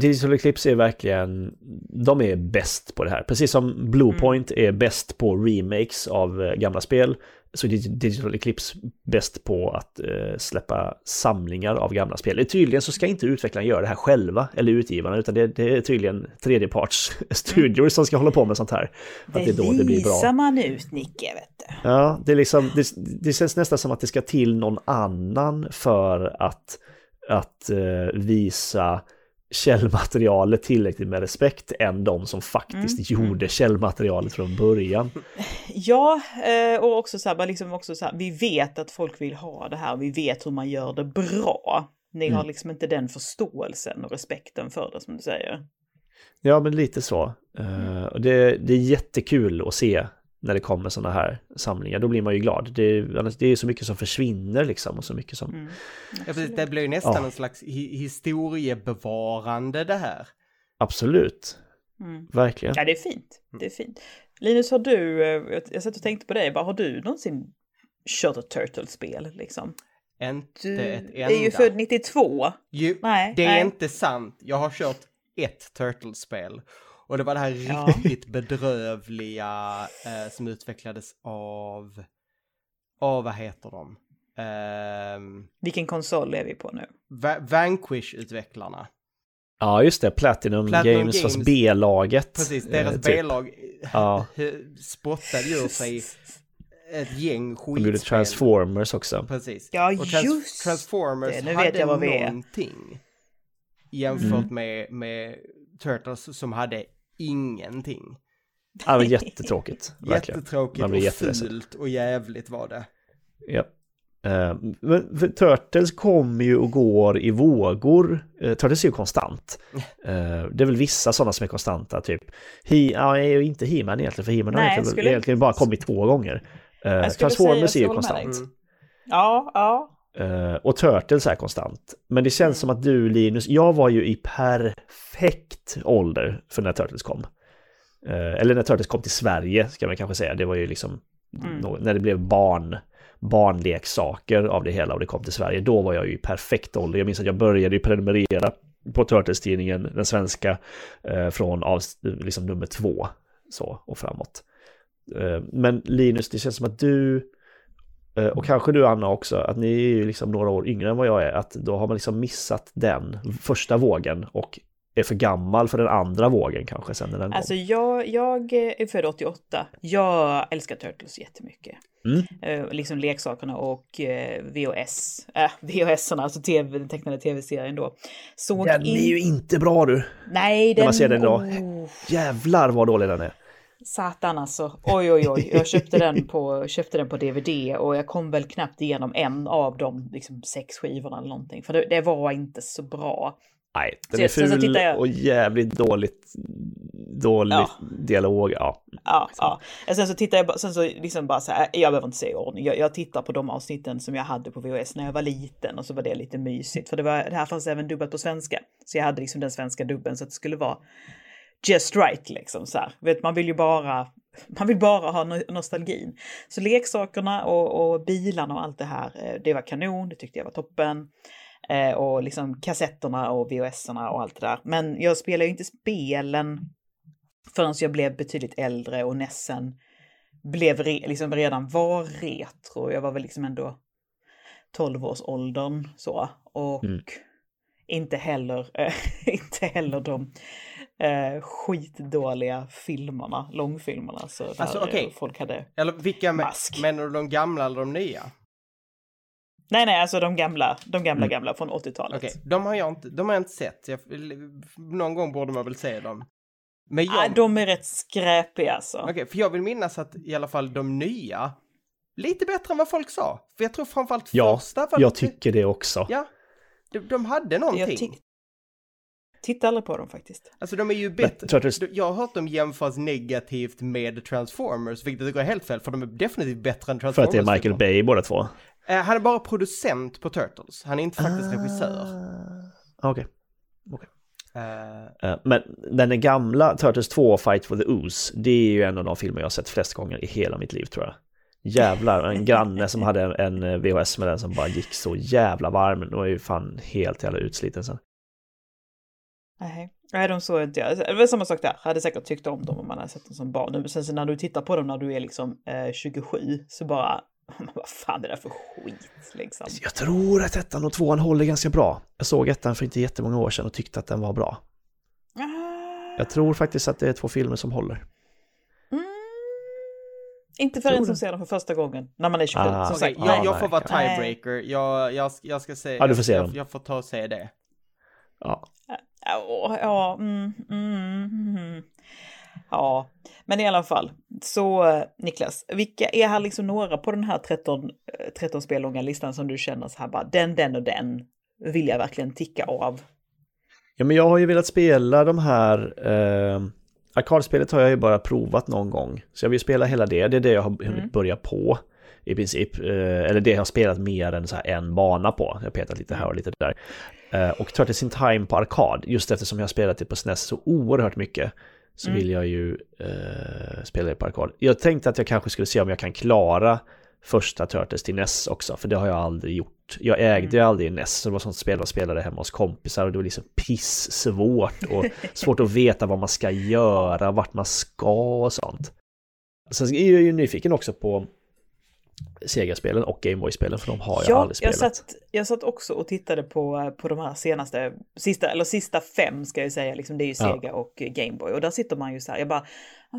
Digital Eclipse är verkligen, de är bäst på det här. Precis som Bluepoint är bäst på remakes av eh, gamla spel, så är Dig- Digital Eclipse bäst på att eh, släppa samlingar av gamla spel. Tydligen så ska inte utvecklarna göra det här själva, eller utgivarna, utan det, det är tydligen tredjepartsstudior <laughs> som ska hålla på med sånt här. Det är då det blir bra. visar man ut Nicke vet du. Ja, det, är liksom, det, det känns nästan som att det ska till någon annan för att, att eh, visa källmaterialet tillräckligt med respekt än de som faktiskt Mm. gjorde källmaterialet från början. Ja, eh, och också så här, liksom också så här, vi vet att folk vill ha det här, vi vet hur man gör det bra. Ni har Mm. liksom inte den förståelsen och respekten för det som du säger. Ja, men lite så. Eh, och det, det är jättekul att se när det kommer sådana här samlingar. Då blir man ju glad. Det, annars- det är så mycket som försvinner liksom och så mycket som... Mm. Ja, precis, det blir ju nästan Ja. en slags hi historiebevarande det här. Absolut, Mm. verkligen. Ja, det är fint. Det är fint. Linus, har du, eh, jag- satt och tänkte på dig, bara har du någonsin kört ett Turtle-spel liksom? Inte Du ett enda. är ju född 92. Ju, Nej, det är nej. inte sant. Jag har kört ett Turtles-spel. Och det var det här Ja. riktigt bedrövliga eh, som utvecklades av... Av vad heter de? Ehm, Vilken konsol är vi på nu? Va- Vanquish-utvecklarna. Ja, just det. Platinum, Platinum Games, fast Games. B-laget. Precis, eh, deras typ. B-lag Ja. <laughs> spottade ur sig ett gäng De gjorde skitspel. Transformers också. Precis. Ja, och Trans- just Transformers det. Nu hade vet jag vad vi är. någonting. Jämfört Mm. med, med Turtles som hade ingenting. Ja, det var jättetråkigt. <laughs> Verkligen. Jättetråkigt Man och jätteledsen. fult och jävligt var det. Ja. Eh, Men för Turtles kommer ju och går i vågor. Eh, Turtles är ju konstant. <laughs> Eh, Det är väl vissa sådana som är konstanta, typ. He, ja, inte He-Man egentligen, för He-Man har egentligen, skulle- egentligen bara kommit två gånger. Transformers är ju konstant. Mm. Ja, ja. Eh, och Turtles är konstant. Men det känns som att du Linus, jag var ju i perfekt ålder för när Turtles kom. Eh, eller när Turtles kom till Sverige ska man kanske säga. Det var ju liksom Mm. när det blev barn, barnleksaker av det hela och det kom till Sverige. Då var jag ju i perfekt ålder. Jag minns att jag började ju prenumerera på Turtles-tidningen, den svenska, eh, från av, liksom nummer två så, och framåt. Men Linus, det känns som att du Och kanske du Anna också, att ni är ju liksom några år yngre än vad jag är, att då har man liksom missat den första vågen och är för gammal för den andra vågen kanske sen när den Alltså kom. jag, jag är född 88. Jag älskar Turtles jättemycket. Mm. Eh, liksom leksakerna och eh, VHS. Äh, <laughs> VHS-erna, alltså TV, den tecknade tv-serien då. Såg Den in... är ju inte bra du! Nej, den... man ser den idag. Oh. Jävlar vad dålig den är! Satan alltså. Oj, oj, oj. Jag köpte den, på, köpte den på DVD och jag kom väl knappt igenom en av de liksom, sex skivorna eller någonting. För det, det var inte så bra. Nej, den är ful jag... och jävligt dåligt, dålig ja. dialog. Ja. Ja, ja. Sen så tittar jag sen så liksom bara så här, jag behöver inte se i ordning. Jag, jag tittar på de avsnitten som jag hade på VHS när jag var liten och så var det lite mysigt. För det, var, det här fanns även dubbat på svenska. Så jag hade liksom den svenska dubben så att det skulle vara just right liksom så här. Vet, man vill ju bara, man vill bara ha nostalgin. Så leksakerna och, och bilarna och allt det här, eh, det var kanon, det tyckte jag var toppen. Eh, och liksom kassetterna och VHS-erna och allt det där. Men jag spelar ju inte spelen förrän jag blev betydligt äldre och Nessen blev re, liksom redan var retro. Jag var väl liksom ändå 12-årsåldern så. Och mm. inte heller, äh, <laughs> inte heller de äh, skitdåliga filmerna, långfilmerna. Så alltså, okay. folk hade Eller vilka mask. Menar du de gamla eller de nya? Nej, nej, alltså de gamla, de gamla, mm. gamla från 80-talet. Okej, okay. de har jag inte, de har jag inte sett. Jag, någon gång borde man väl se dem. Men jag... ah, de är rätt skräpiga alltså. Okej, okay, för jag vill minnas att i alla fall de nya, lite bättre än vad folk sa. För jag tror framförallt ja, första... Ja, jag tycker det också. Ja, de, de hade någonting. Titta aldrig på dem faktiskt. Alltså de är ju bättre. Jag, jag har hört dem jämföras negativt med Transformers, vilket går helt fel, för de är definitivt bättre än Transformers. För att det är Michael Bay båda två? Eh, han är bara producent på Turtles. Han är inte faktiskt ah. regissör. Okej. Okay. okay. Uh, uh, men den gamla Turtles 2 Fight for the Ooze, det är ju en av de filmer jag har sett flest gånger i hela mitt liv tror jag. Jävlar, en granne som hade en VHS med den som bara gick så jävla varm. Då är ju fan helt jävla utsliten sen. Nej, nej de såg inte jag. Det var samma sak där. Jag hade säkert tyckt om dem om man hade sett dem som barn. Men sen så när du tittar på dem när du är liksom eh, 27 så bara <laughs> Vad fan är det för skit liksom? Jag tror att ettan och tvåan håller ganska bra. Jag såg ettan för inte jättemånga år sedan och tyckte att den var bra. Ah. Jag tror faktiskt att det är två filmer som håller. Mm. Inte för en som ser den för första gången, när man är 27. Ah, okay, jag, jag, jag får vara tiebreaker. Jag, jag, jag ska se, ja, du får se jag, jag, får ta och se det. Ja. Ja, ja mm, mm, mm. Ja, men i alla fall. Så Niklas, vilka är här liksom några på den här 13, 13 spel långa listan som du känner så här bara den, den och den vill jag verkligen ticka av? Ja, men jag har ju velat spela de här eh, Arkadspelet har jag ju bara provat någon gång. Så jag vill spela hela det. Det är det jag har hunnit mm. börja på. I princip. Eh, eller det jag har spelat mer än så här en bana på. Jag har petat lite här och lite där. Eh, och Turtles in Time på arkad. Just eftersom jag spelat det på SNES så oerhört mycket så mm. vill jag ju eh, spela det på arkad. Jag tänkte att jag kanske skulle se om jag kan klara första Turtles till NES också, för det har jag aldrig gjort. Jag ägde mm. aldrig NES, så det var sånt spel jag spelade hemma hos kompisar och det var liksom piss svårt och <laughs> svårt att veta vad man ska göra, vart man ska och sånt. Sen är jag ju nyfiken också på Sega-spelen och Gameboy-spelen för de har jag ja, aldrig spelat. Jag satt, jag satt också och tittade på, på de här senaste, sista, eller sista fem ska jag säga, liksom, det är ju Sega ja. och Gameboy och där sitter man ju så här, jag bara,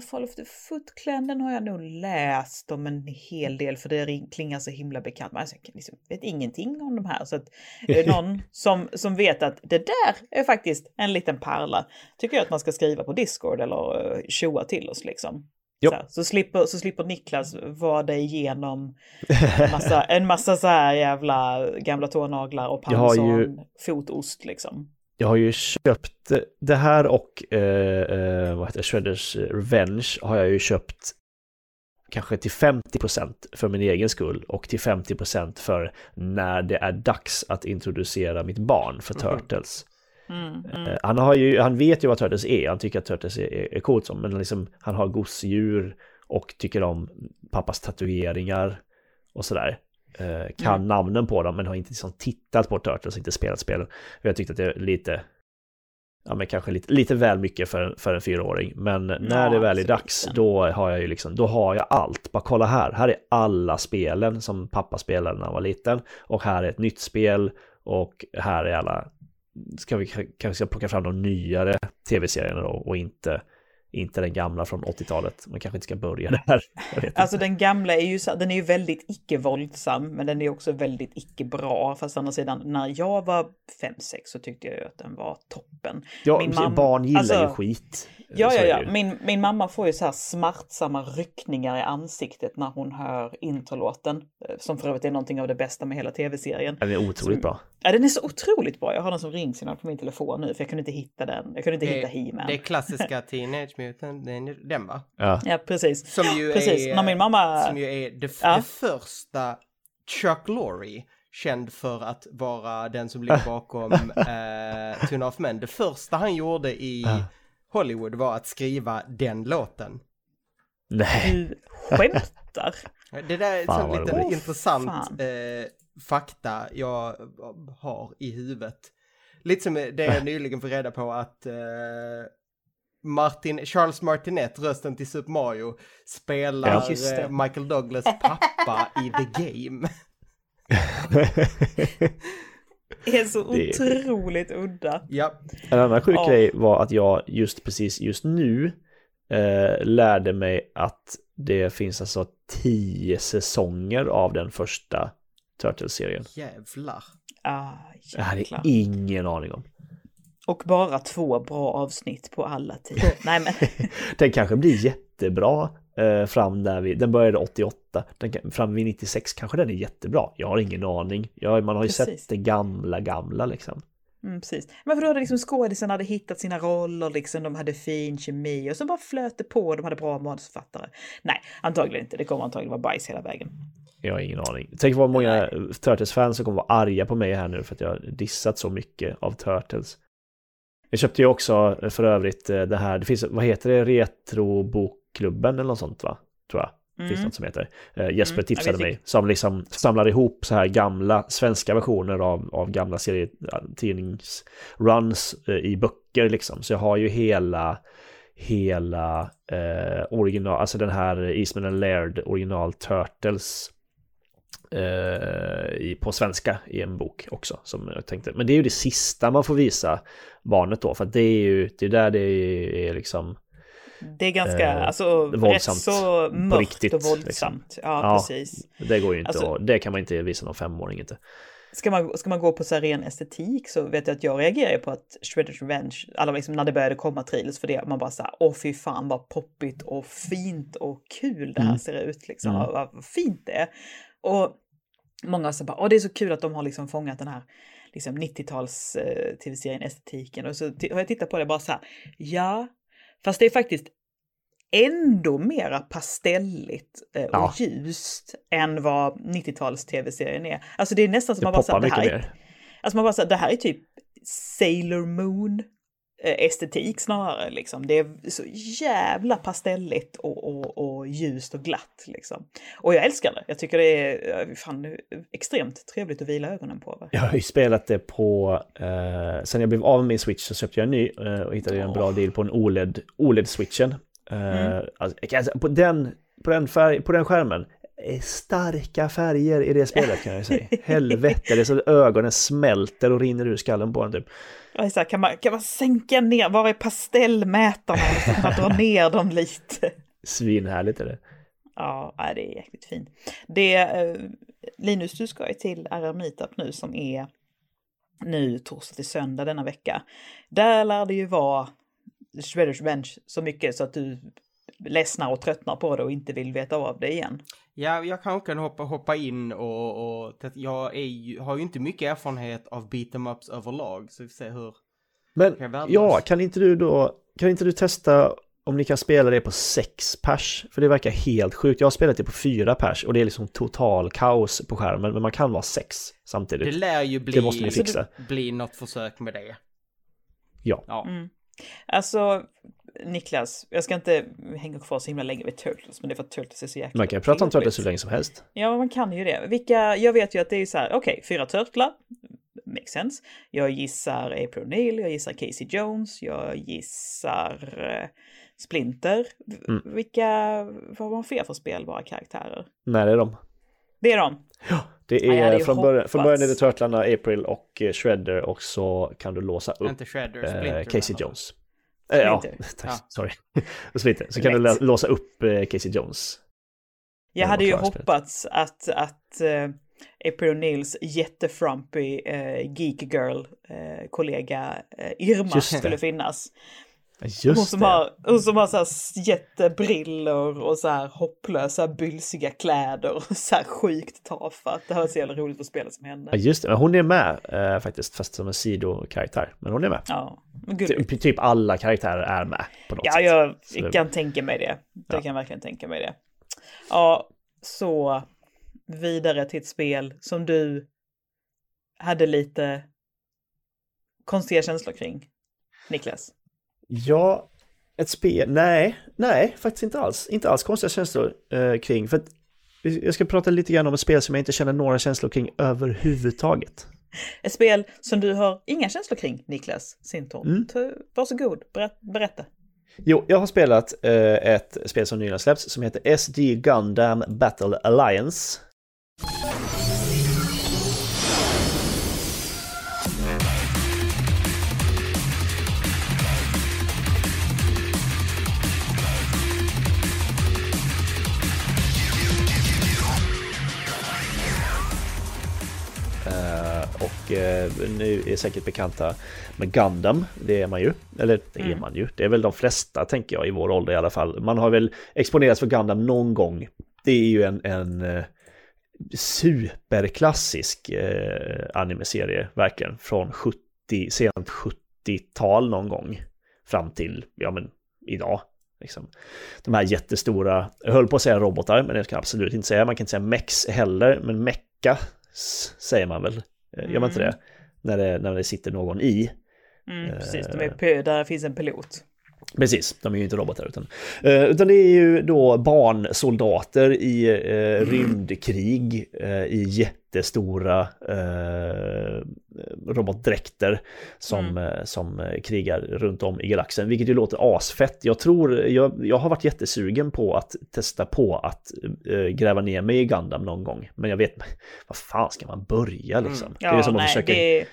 Fall of the Foot Clan, den har jag nog läst om en hel del för det klingar så himla bekant. Men alltså, jag liksom, vet ingenting om de här så att är det <laughs> någon som, som vet att det där är faktiskt en liten pärla, tycker jag att man ska skriva på Discord eller uh, tjoa till oss liksom. Så, så, slipper, så slipper Niklas vada igenom en <laughs> massa, en massa så här jävla gamla tånaglar och parmesan, fotost liksom. Jag har ju köpt det här och eh, eh vad heter Shredders Revenge har jag ju köpt kanske till 50% för min egen skull och till 50% för när det är dags att introducera mitt barn för mm. Turtles. Mm, mm. Han, har ju, han vet ju vad Turtles är, han tycker att Turtles är, är coolt som, men liksom, han har gosedjur och tycker om pappas tatueringar och sådär. Eh, kan mm. namnen på dem men har inte liksom tittat på Turtles, inte spelat spelen. Jag tyckte att det är lite, ja men kanske lite, lite väl mycket för, för en fyraåring. Men ja, när det väl är dags, då har jag ju liksom, då har jag allt. Bara kolla här, här är alla spelen som pappa spelade när han var liten. Och här är ett nytt spel och här är alla ska vi kanske plocka fram de nyare tv-serierna då och inte inte den gamla från 80-talet. Man kanske inte ska börja <laughs> där. Alltså inte. den gamla är ju, så- den är ju väldigt icke-våldsam, men den är också väldigt icke-bra. Fast å andra sidan, när jag var 5-6 så tyckte jag ju att den var toppen. ja, min precis, mam- barn gillar ju alltså- skit. Ja, ja, det ja. ju. Min, min mamma får ju så här smärtsamma ryckningar i ansiktet när hon hör introlåten. eh, Som för övrigt är någonting av det bästa med hela tv-serien. Den är otroligt Som- bra. Ja, den är så otroligt bra. Jag har den som ringsignal på min telefon nu, för jag kunde inte hitta den. Jag kunde inte hitta He-Man. Det är klassiska <laughs> Teenage Mutant, den, den va? Ja. Ja, precis. Som ju Precis, är... när min mamma... Som ju är det, Ja. det första Chuck Lorre, känd för att vara den som ligger bakom <laughs> eh, a Half Men. Det första han gjorde i Ja. Hollywood var att skriva den låten. Nej, Du skämtar? Det där är en Fan, vad liten intressant eh, fakta jag har i huvudet. Lite som det jag <laughs> nyligen får reda på att eh, Martin, Charles Martinet, rösten till Super Mario, spelar Ja, just det. eh, Michael Douglas <laughs> pappa i The Game. Det är så Det otroligt udda. Ja, En annan sjuk Ja. grej var att jag just precis just nu eh, lärde mig att det finns alltså tio säsonger av den första Turtles-serien. jävlar. Ah, Jag hade jäklar. ingen aning om. Och bara två bra avsnitt på alla tio. <laughs> Nej men, <laughs> Den kanske blir jättebra eh, fram där vi, den började 88, den, fram vid 96 kanske den är jättebra. Jag har ingen aning. Ja, man har ju Precis. sett det gamla, gamla liksom. mm, precis. Men för då hade liksom skådisarna hade hittat sina roller, liksom, de hade fin kemi och så bara flöt det på, de hade bra manusförfattare. Nej, antagligen inte. Det kommer antagligen vara bajs hela vägen. Jag har ingen aning. Tänk vad många Turtles-fans som kommer vara arga på mig här nu för att jag har dissat så mycket av Turtles. Jag köpte ju också eh, för övrigt eh, det här, det finns, vad heter det, Retrobokklubben eller något sånt va? Tror jag. Det finns Mm. något som heter. Eh, Jesper Mm, tipsade mig. Som liksom samlar ihop så här gamla svenska versioner av, av gamla serietidningsruns eh, i böcker liksom. Så jag har ju hela hela eh, original, alltså den här Eastman and Laird original Turtles i, på svenska i en bok också som jag tänkte. Men det är ju det sista man får visa barnet då för det är ju det är där det är, är liksom Det är ganska, Eh, alltså våldsamt rätt så mörkt riktigt, och våldsamt. Ja, Ja. precis. det går ju inte Alltså- att, det kan man inte visa någon femåring inte. Ska man, ska man gå på så här ren estetik så vet jag att jag reagerar på att Shredder's Revenge, alla liksom när det började komma trailers för det, man bara så här, åh fy fan vad poppigt och fint och kul det här Mm. ser ut liksom, Mm. vad, vad fint det är. Och många så bara, åh det är så kul att de har liksom fångat den här liksom 90-tals eh, tv-serien estetiken och så har jag tittat på det bara så här, ja, fast det är faktiskt ändå mera pastelligt eh, och Ja. ljust än vad 90-tals tv-serien är. Alltså det är nästan som Det man bara det mycket här är, mer. alltså man bara säger, det här är typ Sailor Moon estetik snarare liksom. Det är så jävla pastelligt och, och, och ljust och glatt liksom. Och jag älskar det. Jag tycker det är eh, fan, extremt trevligt att vila ögonen på. Va? Jag har ju spelat det på, eh, sen jag blev av med min switch så köpte jag en ny eh, och hittade en bra deal på en OLED, OLED-switchen. Eh, Mm. alltså, på, den, på, den färg, på den skärmen, är starka färger i det spelet kan jag säga. Helvete, det är så att ögonen smälter och rinner ur skallen på en typ. Här, kan, man, kan man sänka ner, var är pastellmätarna? Så kan man dra ner dem lite. Svinhärligt är det. Ja, det är jäkligt fint. Det, eh, Linus, du ska ju till RR Meetup nu som är nu torsdag till söndag denna vecka. Där lär det ju vara Shredders Revenge så mycket så att du ledsnar och tröttnar på det och inte vill veta av det igen. Ja, jag kanske kan hoppa, hoppa in och, och jag är ju, har ju inte mycket erfarenhet av beat em ups överlag, så vi får se hur... Men Kan ja, kan inte du då, kan inte du testa om ni kan spela det på sex pers? För det verkar helt sjukt. Jag har spelat det på fyra pers och det är liksom total kaos på skärmen, men man kan vara sex Det samtidigt. lär ju bli, Det måste ni fixa. bli något försök med det. Ja. Ja. Mm. Alltså, Niklas, jag ska inte hänga kvar så himla länge vid Turtles, men det är för att Turtles är så jäkla Man kan prata om. Turtles hur länge som helst. Ja, man kan ju det. Vilka, jag vet ju att det är så här, okej, fyra turtlar, makes sense. Jag gissar April O'Neil, jag gissar Casey Jones, jag gissar eh, Splinter. Mm. Vilka, vad har man fler för spelbara karaktärer? När är de? Det är de. Det Ja, hade är ju från början, från början är det. Turtlarna, April och eh, Shredder och så kan du låsa upp Shredder, eh, Splinter. Casey eller? Jones. Eh, ja, <laughs> tack, Ja. sorry. <laughs> Splinter. Så kan du Lätt. låsa upp eh, Casey Jones. Jag hade ju hoppats att, att uh, April O'Neills jättefrumpy uh, geek girl eh, kollega eh, Irma skulle finnas. Ja, Just hon som det. har, hon som har så här jättebrillor och så här hopplösa bylsiga kläder och så här sjukt tafatt. Det var så jävla roligt att spela som henne. Ja, just det. Men hon är med eh, faktiskt, fast som en sidokaraktär. Men hon är med. Ja. Ty- Typ alla karaktärer är med på något Ja, sätt. jag Så det- kan tänka mig det. Jag Ja. kan verkligen tänka mig det. Ja, så vidare till ett spel som du hade lite konstiga känslor kring, Niklas. Ja, ett spel. Nej, nej, faktiskt inte alls. Inte alls konstiga känslor eh, kring. För att jag ska prata lite grann om ett spel som jag inte känner några känslor kring överhuvudtaget. Ett spel som du har inga känslor kring, Niklas Sintorn. Mm. Varsågod, berätt, berätta. Jo, jag har spelat eh, ett spel som nyligen släppts som heter SD Gundam Battle Alliance. Och eh, nu är säkert bekanta med Gundam, det är man ju. Eller det är Mm. man ju. Det är väl de flesta, tänker jag, i vår ålder i alla fall. Man har väl exponerats för Gundam någon gång. Det är ju en, en eh, superklassisk eh, anime-serie, verkligen. Från 70, sent 70-tal någon gång. Fram till, ja men, idag. Liksom. De här jättestora, jag höll på att säga robotar, men det ska jag absolut inte säga. Man kan inte säga mex heller, men mecka säger man väl. Eh, Gör man inte Mm. det? När, det? när det sitter någon i. Mm, Eh. precis, de är på, där finns en pilot. Precis, de är ju inte robotar utan. Eh, utan det är ju då barnsoldater i eh, rymdkrig eh, i jättestora eh, robotdräkter som, Mm. eh, som eh, krigar runt om i galaxen. Vilket ju låter asfett. Jag tror, jag, jag har varit jättesugen på att testa på att gräva ner mig i Gundam någon gång. Men jag vet, vad fan ska man börja liksom? Ja, det är som att nej, försöka... det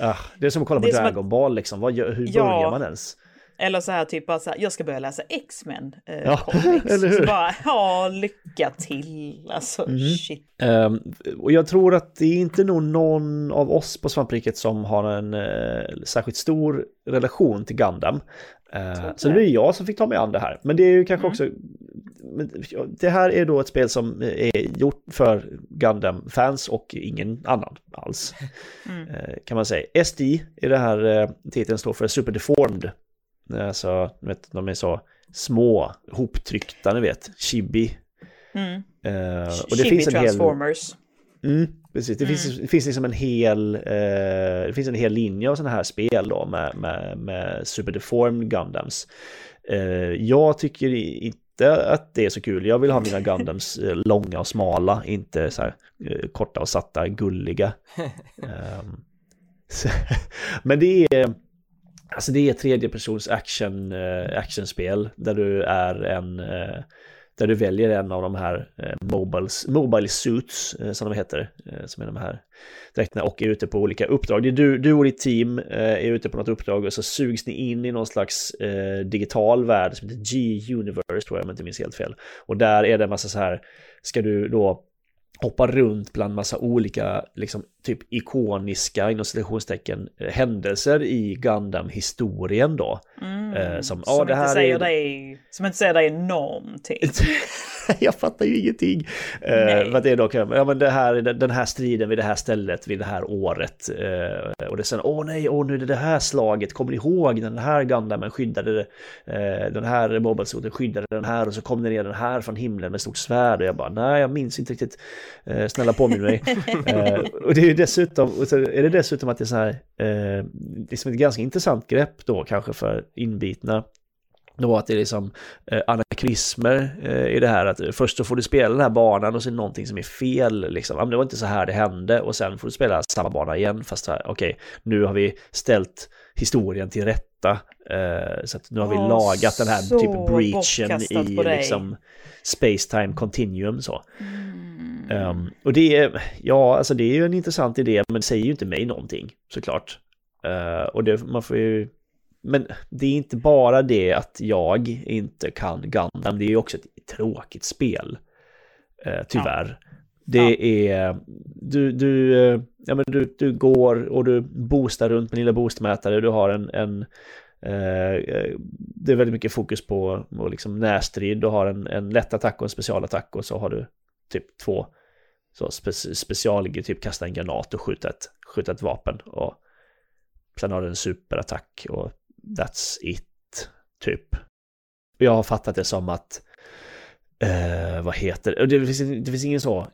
Ah, det är som att kolla på som att- Dragon Ball liksom. Vad, hur Ja. börjar man ens? Eller så här typ bara så här, jag ska börja läsa X-Men eh, Ja, comics. <laughs> eller hur? Så bara, ja, lycka till. Alltså, Mhm. shit. Ehm, och jag tror att det är inte nog någon av oss på Svampriket som har en eh, särskilt stor relation till Gundam. Eh, Tror så det blir jag som fick ta mig an det här. Men det är ju kanske Mm. också... Det här är då ett spel som är gjort för Gundam-fans och ingen annan alls. <laughs> Mm. Eh, kan man säga. SD i det här eh, titeln står för Super Deformed. Alltså, vet, de är så små, hoptryckta, ni vet, chibi. Mm. Eh, och det Chibi finns en hel... Transformers. Mm, precis. Det, finns, det finns liksom en hel, eh, det finns en hel linje av sådana här spel då med, med, med Super Deformed Gundams. Eh, jag tycker inte att det är så kul. Jag vill ha mina Gundams <laughs> eh, långa och smala, inte så här eh, korta och satta, gulliga. <laughs> Ehm, så, <laughs> men det är, alltså det är tredjepersons action, eh, actionspel där du är en eh, där du väljer en av de här eh, mobiles, mobile suits eh, som de heter, som är de här dräkterna och är ute på olika uppdrag. Det är du, du och ditt team är ute på något uppdrag och så sugs ni in i någon slags digital värld som heter G-Universe tror jag om jag inte minns helt fel. Och där är det en massa så här, ska du då hoppar runt bland massa olika, liksom typ ikoniska, inom citationstecken, händelser i Gundam-historien då. Mm. Eh, som, som, det inte säger är- dig, som inte säger dig någonting. <laughs> jag fattar ju ingenting. Eh, att det är dock, ja men det här, den här striden vid det här stället, vid det här året. Eh, och det är sen, åh nej, åh nu är det det här slaget, kommer ni ihåg den här Gundamen skyddade, eh, den här mobilsoten skyddade den här och så kom det ner den här från himlen med stort svärd och jag bara, nej jag minns inte riktigt, eh, snälla påminn mig. <laughs> eh, och det är ju dessutom, och så är det dessutom att det är så här, eh, det är som ett ganska intressant grepp då kanske för inbitna då att det är liksom eh, anakrismer eh, i det här att först så får du spela den här banan och det någonting som är fel liksom. Ja, men det var inte så här det hände och sen får du spela samma bana igen fast okej, nu har vi ställt historien till rätta eh, så att nu har vi Åh, lagat den här typ breachen i liksom space-time continuum så. Mm. Ehm, och det är, ja, alltså det är ju en intressant idé, men det säger ju inte mig någonting, såklart. Eh, och det, man får ju men det är inte bara det att jag inte kan Gundam, det är ju också ett tråkigt spel. Eh, tyvärr. Ja. Det ja. är, du, du, eh, ja, men du, du går och du boostar runt med lilla boostmätare, du har en, en eh, eh, det är väldigt mycket fokus på, liksom närstrid, du har en, en lätt attack och en specialattack och så har du typ två så spe, specialgrejer, typ kasta en granat och skjuta ett, skjuta ett vapen och sen har du en superattack och that's it, typ. Jag har fattat det som att eh, vad heter det? Det finns, det finns ingen så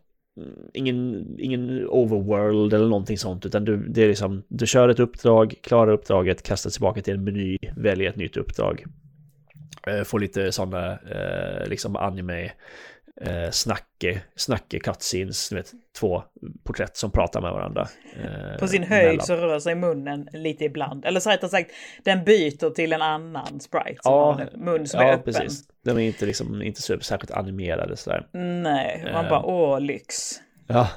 ingen, ingen overworld eller någonting sånt utan du, det är liksom, du kör ett uppdrag, klarar uppdraget, kastar tillbaka till en meny, väljer ett nytt uppdrag. Eh, får lite sådana eh, liksom anime eh, snacke, snacke cutscenes, vet, två porträtt som pratar med varandra. Eh, På sin höjd mellan. så rör sig munnen lite ibland. Eller så rättare sagt, den byter till en annan sprite. Som ja, har en mun som ja, är öppen. Precis. De är inte, liksom, inte så särskilt animerade sådär. Nej, man bara eh, åh lyx. Ja,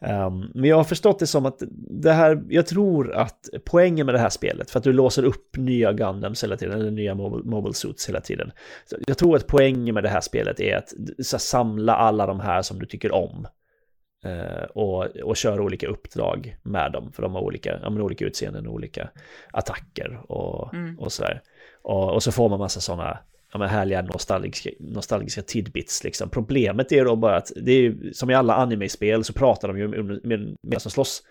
Um, men jag har förstått det som att det här, jag tror att poängen med det här spelet, för att du låser upp nya Gundams hela tiden, eller nya mobile, mobile suits hela tiden. Jag tror att poängen med det här spelet är att så, samla alla de här som du tycker om. Uh, och, och köra olika uppdrag med dem, för de har olika, ja, men olika utseenden och olika attacker och, mm. och sådär. Och, och så får man massa sådana ja, men härliga nostalgiska, nostalgiska tidbits liksom. Problemet är då bara att det är som i alla anime-spel så pratar de ju med, med, med som slåss.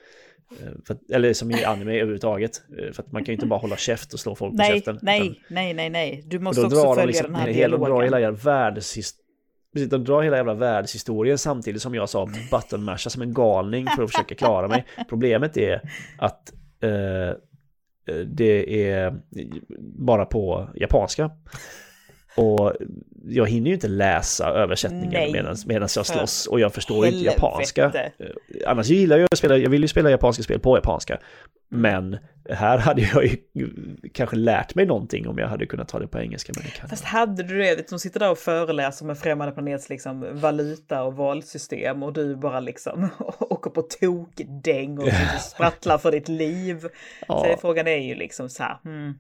Eh, för, eller som i anime överhuvudtaget. Eh, för att man kan ju inte bara hålla käft och slå folk nej, på käften. Nej, utan, nej, nej, nej. Du måste också följa liksom, den här dialogen. De drar hela jävla världshistorien. Precis, de drar hela jävla världshistorien samtidigt som jag sa buttonmasha som en galning för att försöka klara mig. Problemet är att eh, det är bara på japanska. Och jag hinner ju inte läsa översättningen medan jag slåss och jag förstår ju inte japanska. Eh, annars gillar jag att spela, jag vill ju spela japanska spel på japanska. Men här hade jag ju kanske lärt mig någonting om jag hade kunnat ta det på engelska. Men det Fast hade du det, som sitter där och föreläser med främmande planets liksom, valuta och valsystem och du bara liksom <laughs> åker på tokdäng och sprattlar för ditt liv. Ja. Så frågan är ju liksom så här. Hmm.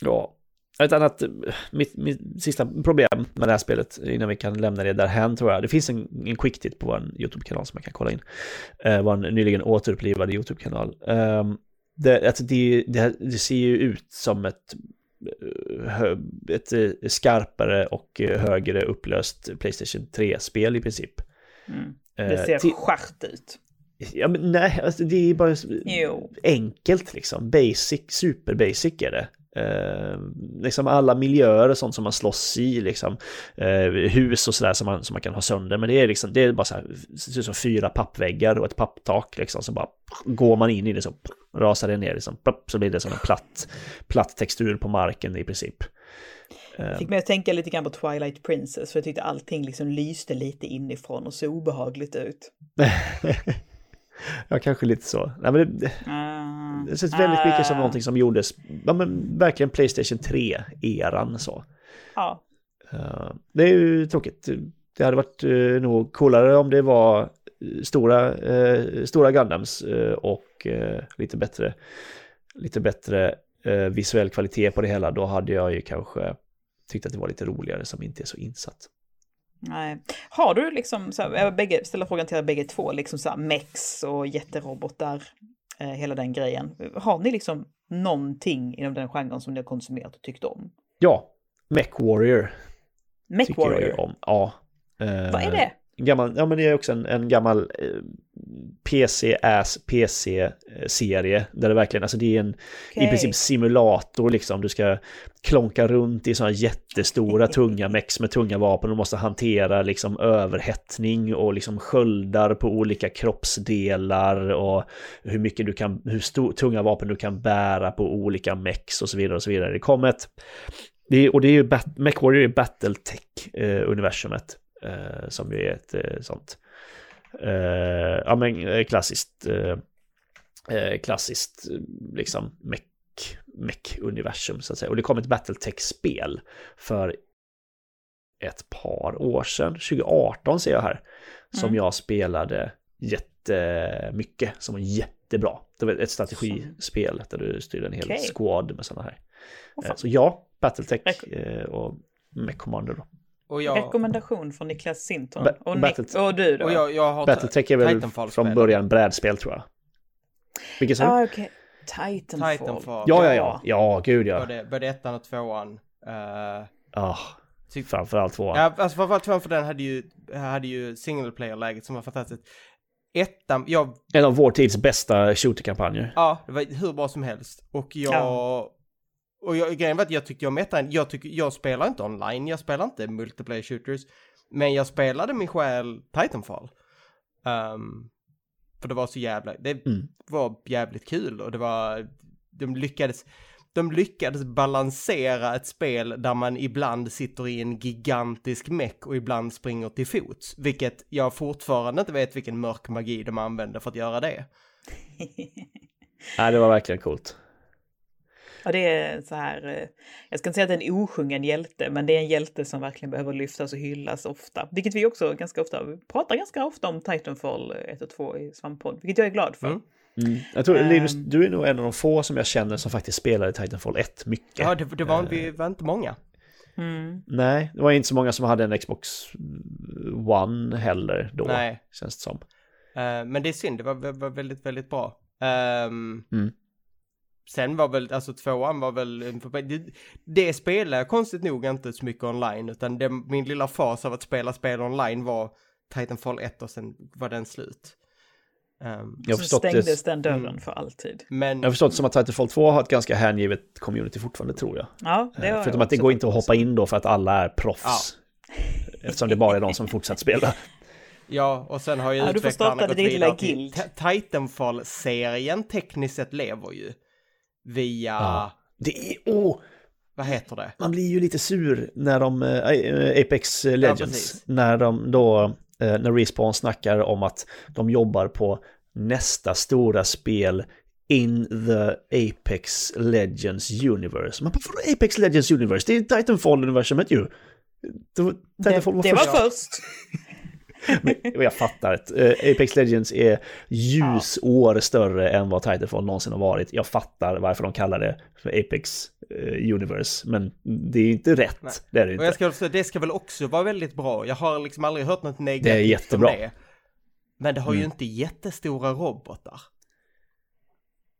Ja, ett annat, mitt, mitt sista problem med det här spelet innan vi kan lämna det därhän tror jag. Det finns en, en quick tit på vår YouTube-kanal som man kan kolla in. Eh, vår nyligen återupplivade YouTube-kanal. Eh, det, alltså det, det, det, ser ju ut som ett, eh, ett eh, skarpare och högre upplöst Playstation 3-spel i princip. Mm. Det ser eh, skärt ut. Ja, men nej, alltså det är bara jo. enkelt liksom. Basic, super basic är det. Eh, liksom alla miljöer och sånt som man slåss i, liksom. Eh, hus och sådär som man, som man kan ha sönder. Men det är, liksom, det är bara så här, det som fyra pappväggar och ett papptak liksom. Så bara går man in i det så rasar det ner liksom. Så blir det som en platt, platt textur på marken i princip. Jag fick mig att tänka lite grann på Twilight Princess för jag tyckte allting liksom lyste lite inifrån och såg obehagligt ut. <laughs> ja, kanske lite så. Nej, men det, mm. det känns väldigt mycket som någonting som gjordes, ja men verkligen Playstation 3-eran så. Ja. Uh, det är ju tråkigt. Det hade varit uh, nog coolare om det var stora, uh, stora Gundams och lite bättre, lite bättre visuell kvalitet på det hela. Då hade jag ju kanske tyckt att det var lite roligare som inte är så insatt. Nej. Har du liksom, så här, jag bägge, ställer frågan till er bägge två, liksom så här mex och jätterobotar, eh, hela den grejen. Har ni liksom någonting inom den genren som ni har konsumerat och tyckt om? Ja, Mech Warrior. Mech Warrior? Om. Ja. Eh, Vad är det? Gammal, ja men det är också en, en gammal eh, PC-ass PC-serie. Där det verkligen, alltså det är en okay. i princip simulator liksom. Du ska klonka runt i sådana jättestora <laughs> tunga mex med tunga vapen. Du måste hantera liksom överhettning och liksom sköldar på olika kroppsdelar och hur mycket du kan, hur stor, tunga vapen du kan bära på olika mex och så vidare och så vidare. Det kom ett, det är, och det är ju, Mechwarrior är Battletech-universumet. Eh, som ju är ett eh, sånt eh, ja, men klassiskt klassiskt liksom mech-universum så att säga. Och det kom ett Battletech-spel för ett par år sedan, 2018 ser jag här, som mm. jag spelade jättemycket, som var jättebra. Det var ett strategispel där du styrde en hel okay. squad med sådana här Eh, fan. Så ja, Battletech eh, och Mech Commander då. Och jag, Rekommendation från Niklas Sinton. Ba- och, Battle- Nick, och du då? och jag, jag har Battletech är väl från början brädspel tror jag. Vilket sa ah, okej. Titanfall. Titanfall. Ja, ja, ja. Ja, gud ja. Både, både ettan och tvåan. Uh, Ah, framförallt tvåan. ja, alltså framförallt tvåan för den hade ju, hade ju single player-läget som var fantastiskt. Ettan, jag En av vår tids bästa shooterkampanjer. Ja, det var hur bra som helst. Och jag... Ja. Och jag, grejen var att jag tyckte jag en, jag, tycker, jag spelar inte online, jag spelar inte multiplayer shooters. Men jag spelade min själ Titanfall. Ehm, för det var så jävla, det Mm. var jävligt kul och det var, de lyckades, de lyckades balansera ett spel där man ibland sitter i en gigantisk meck och ibland springer till fots. Vilket jag fortfarande inte vet vilken mörk magi de använde för att göra det. <laughs> Nej, det var verkligen coolt. Ja, det är så här, eh, jag ska inte säga att det är en osjungen hjälte, men det är en hjälte som verkligen behöver lyftas och hyllas ofta. Vilket vi också ganska ofta, vi pratar ganska ofta om Titanfall 1 och 2 i Svamppodd, vilket jag är glad för. Mm. Mm. Jag tror, Linus, Ehm. du är nog en av de få som jag känner som faktiskt spelade Titanfall 1 mycket. Ja, det, det var, vi var inte många. Mm. Nej, det var inte så många som hade en Xbox One heller då, Nej. känns det som. Eh, men det är synd, det var, var- väldigt, väldigt bra. Ehm, Mm. Sen var väl, alltså tvåan var väl, det, det spelar jag konstigt nog inte så mycket online, utan det, min lilla fas av att spela spel online var Titanfall 1 och sen var den slut. Ehm, Jag har så stängdes det, den dörren Mm. för alltid. men, jag har förstått som att Titanfall 2 har ett ganska hängivet community fortfarande tror jag. Ja, det har Eh, Förutom jag att det går inte att hoppa in då för att alla är proffs. <laughs> Eftersom det bara är de som fortsatt spela. ja, och sen har ju Ja, du får utvecklarna starta gått ditt lilla vidare till Titanfall-serien tekniskt sett lever ju via, Ja. Det är, åh, vad heter det? man blir ju lite sur när de, äh, Apex Legends, precis. när de då, äh, när Respawn snackar om att de jobbar på nästa stora spel in the Apex Legends Universe. Man bara, vadå Apex Legends Universe? Det är Titanfall-universumet ju. Det, var- Det, Titanfall var det var först. <laughs> jag fattar att eh, Apex Legends är ljusår större än vad Titanfall någonsin har varit. Jag fattar varför de kallar det för Apex eh, Universe, men det är inte rätt. Nej. Det är det Och jag inte. ska, också- det ska väl också vara väldigt bra. Jag har liksom aldrig hört något negativt Det är jättebra. om det. Men det har ju Mm. inte jättestora robotar.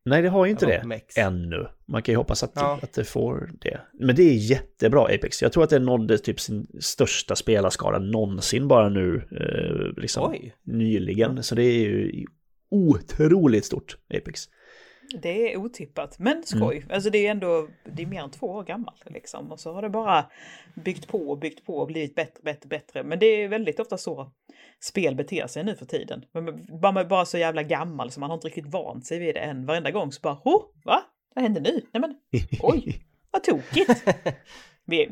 Nej, det har ju inte det mex. ännu. Man kan ju hoppas att, Ja. att det får det. Men det är jättebra Apex. Jag tror att det nådde typ sin största spelarskara någonsin bara nu, eh, liksom Oj. nyligen. Så det är ju otroligt stort Apex. Det är otippat, men skoj. Mm. Alltså det är ändå, det är mer än två år gammalt liksom. Och så har det bara byggt på och byggt på och blivit bättre, bättre, bättre. Men det är väldigt ofta så spel beter sig nu för tiden. Men man är bara så jävla gammal så man har inte riktigt vant sig vid det än. Varenda gång så bara, oh, va? Vad hände nu? Nej men, oj, vad tokigt. <laughs> Vi,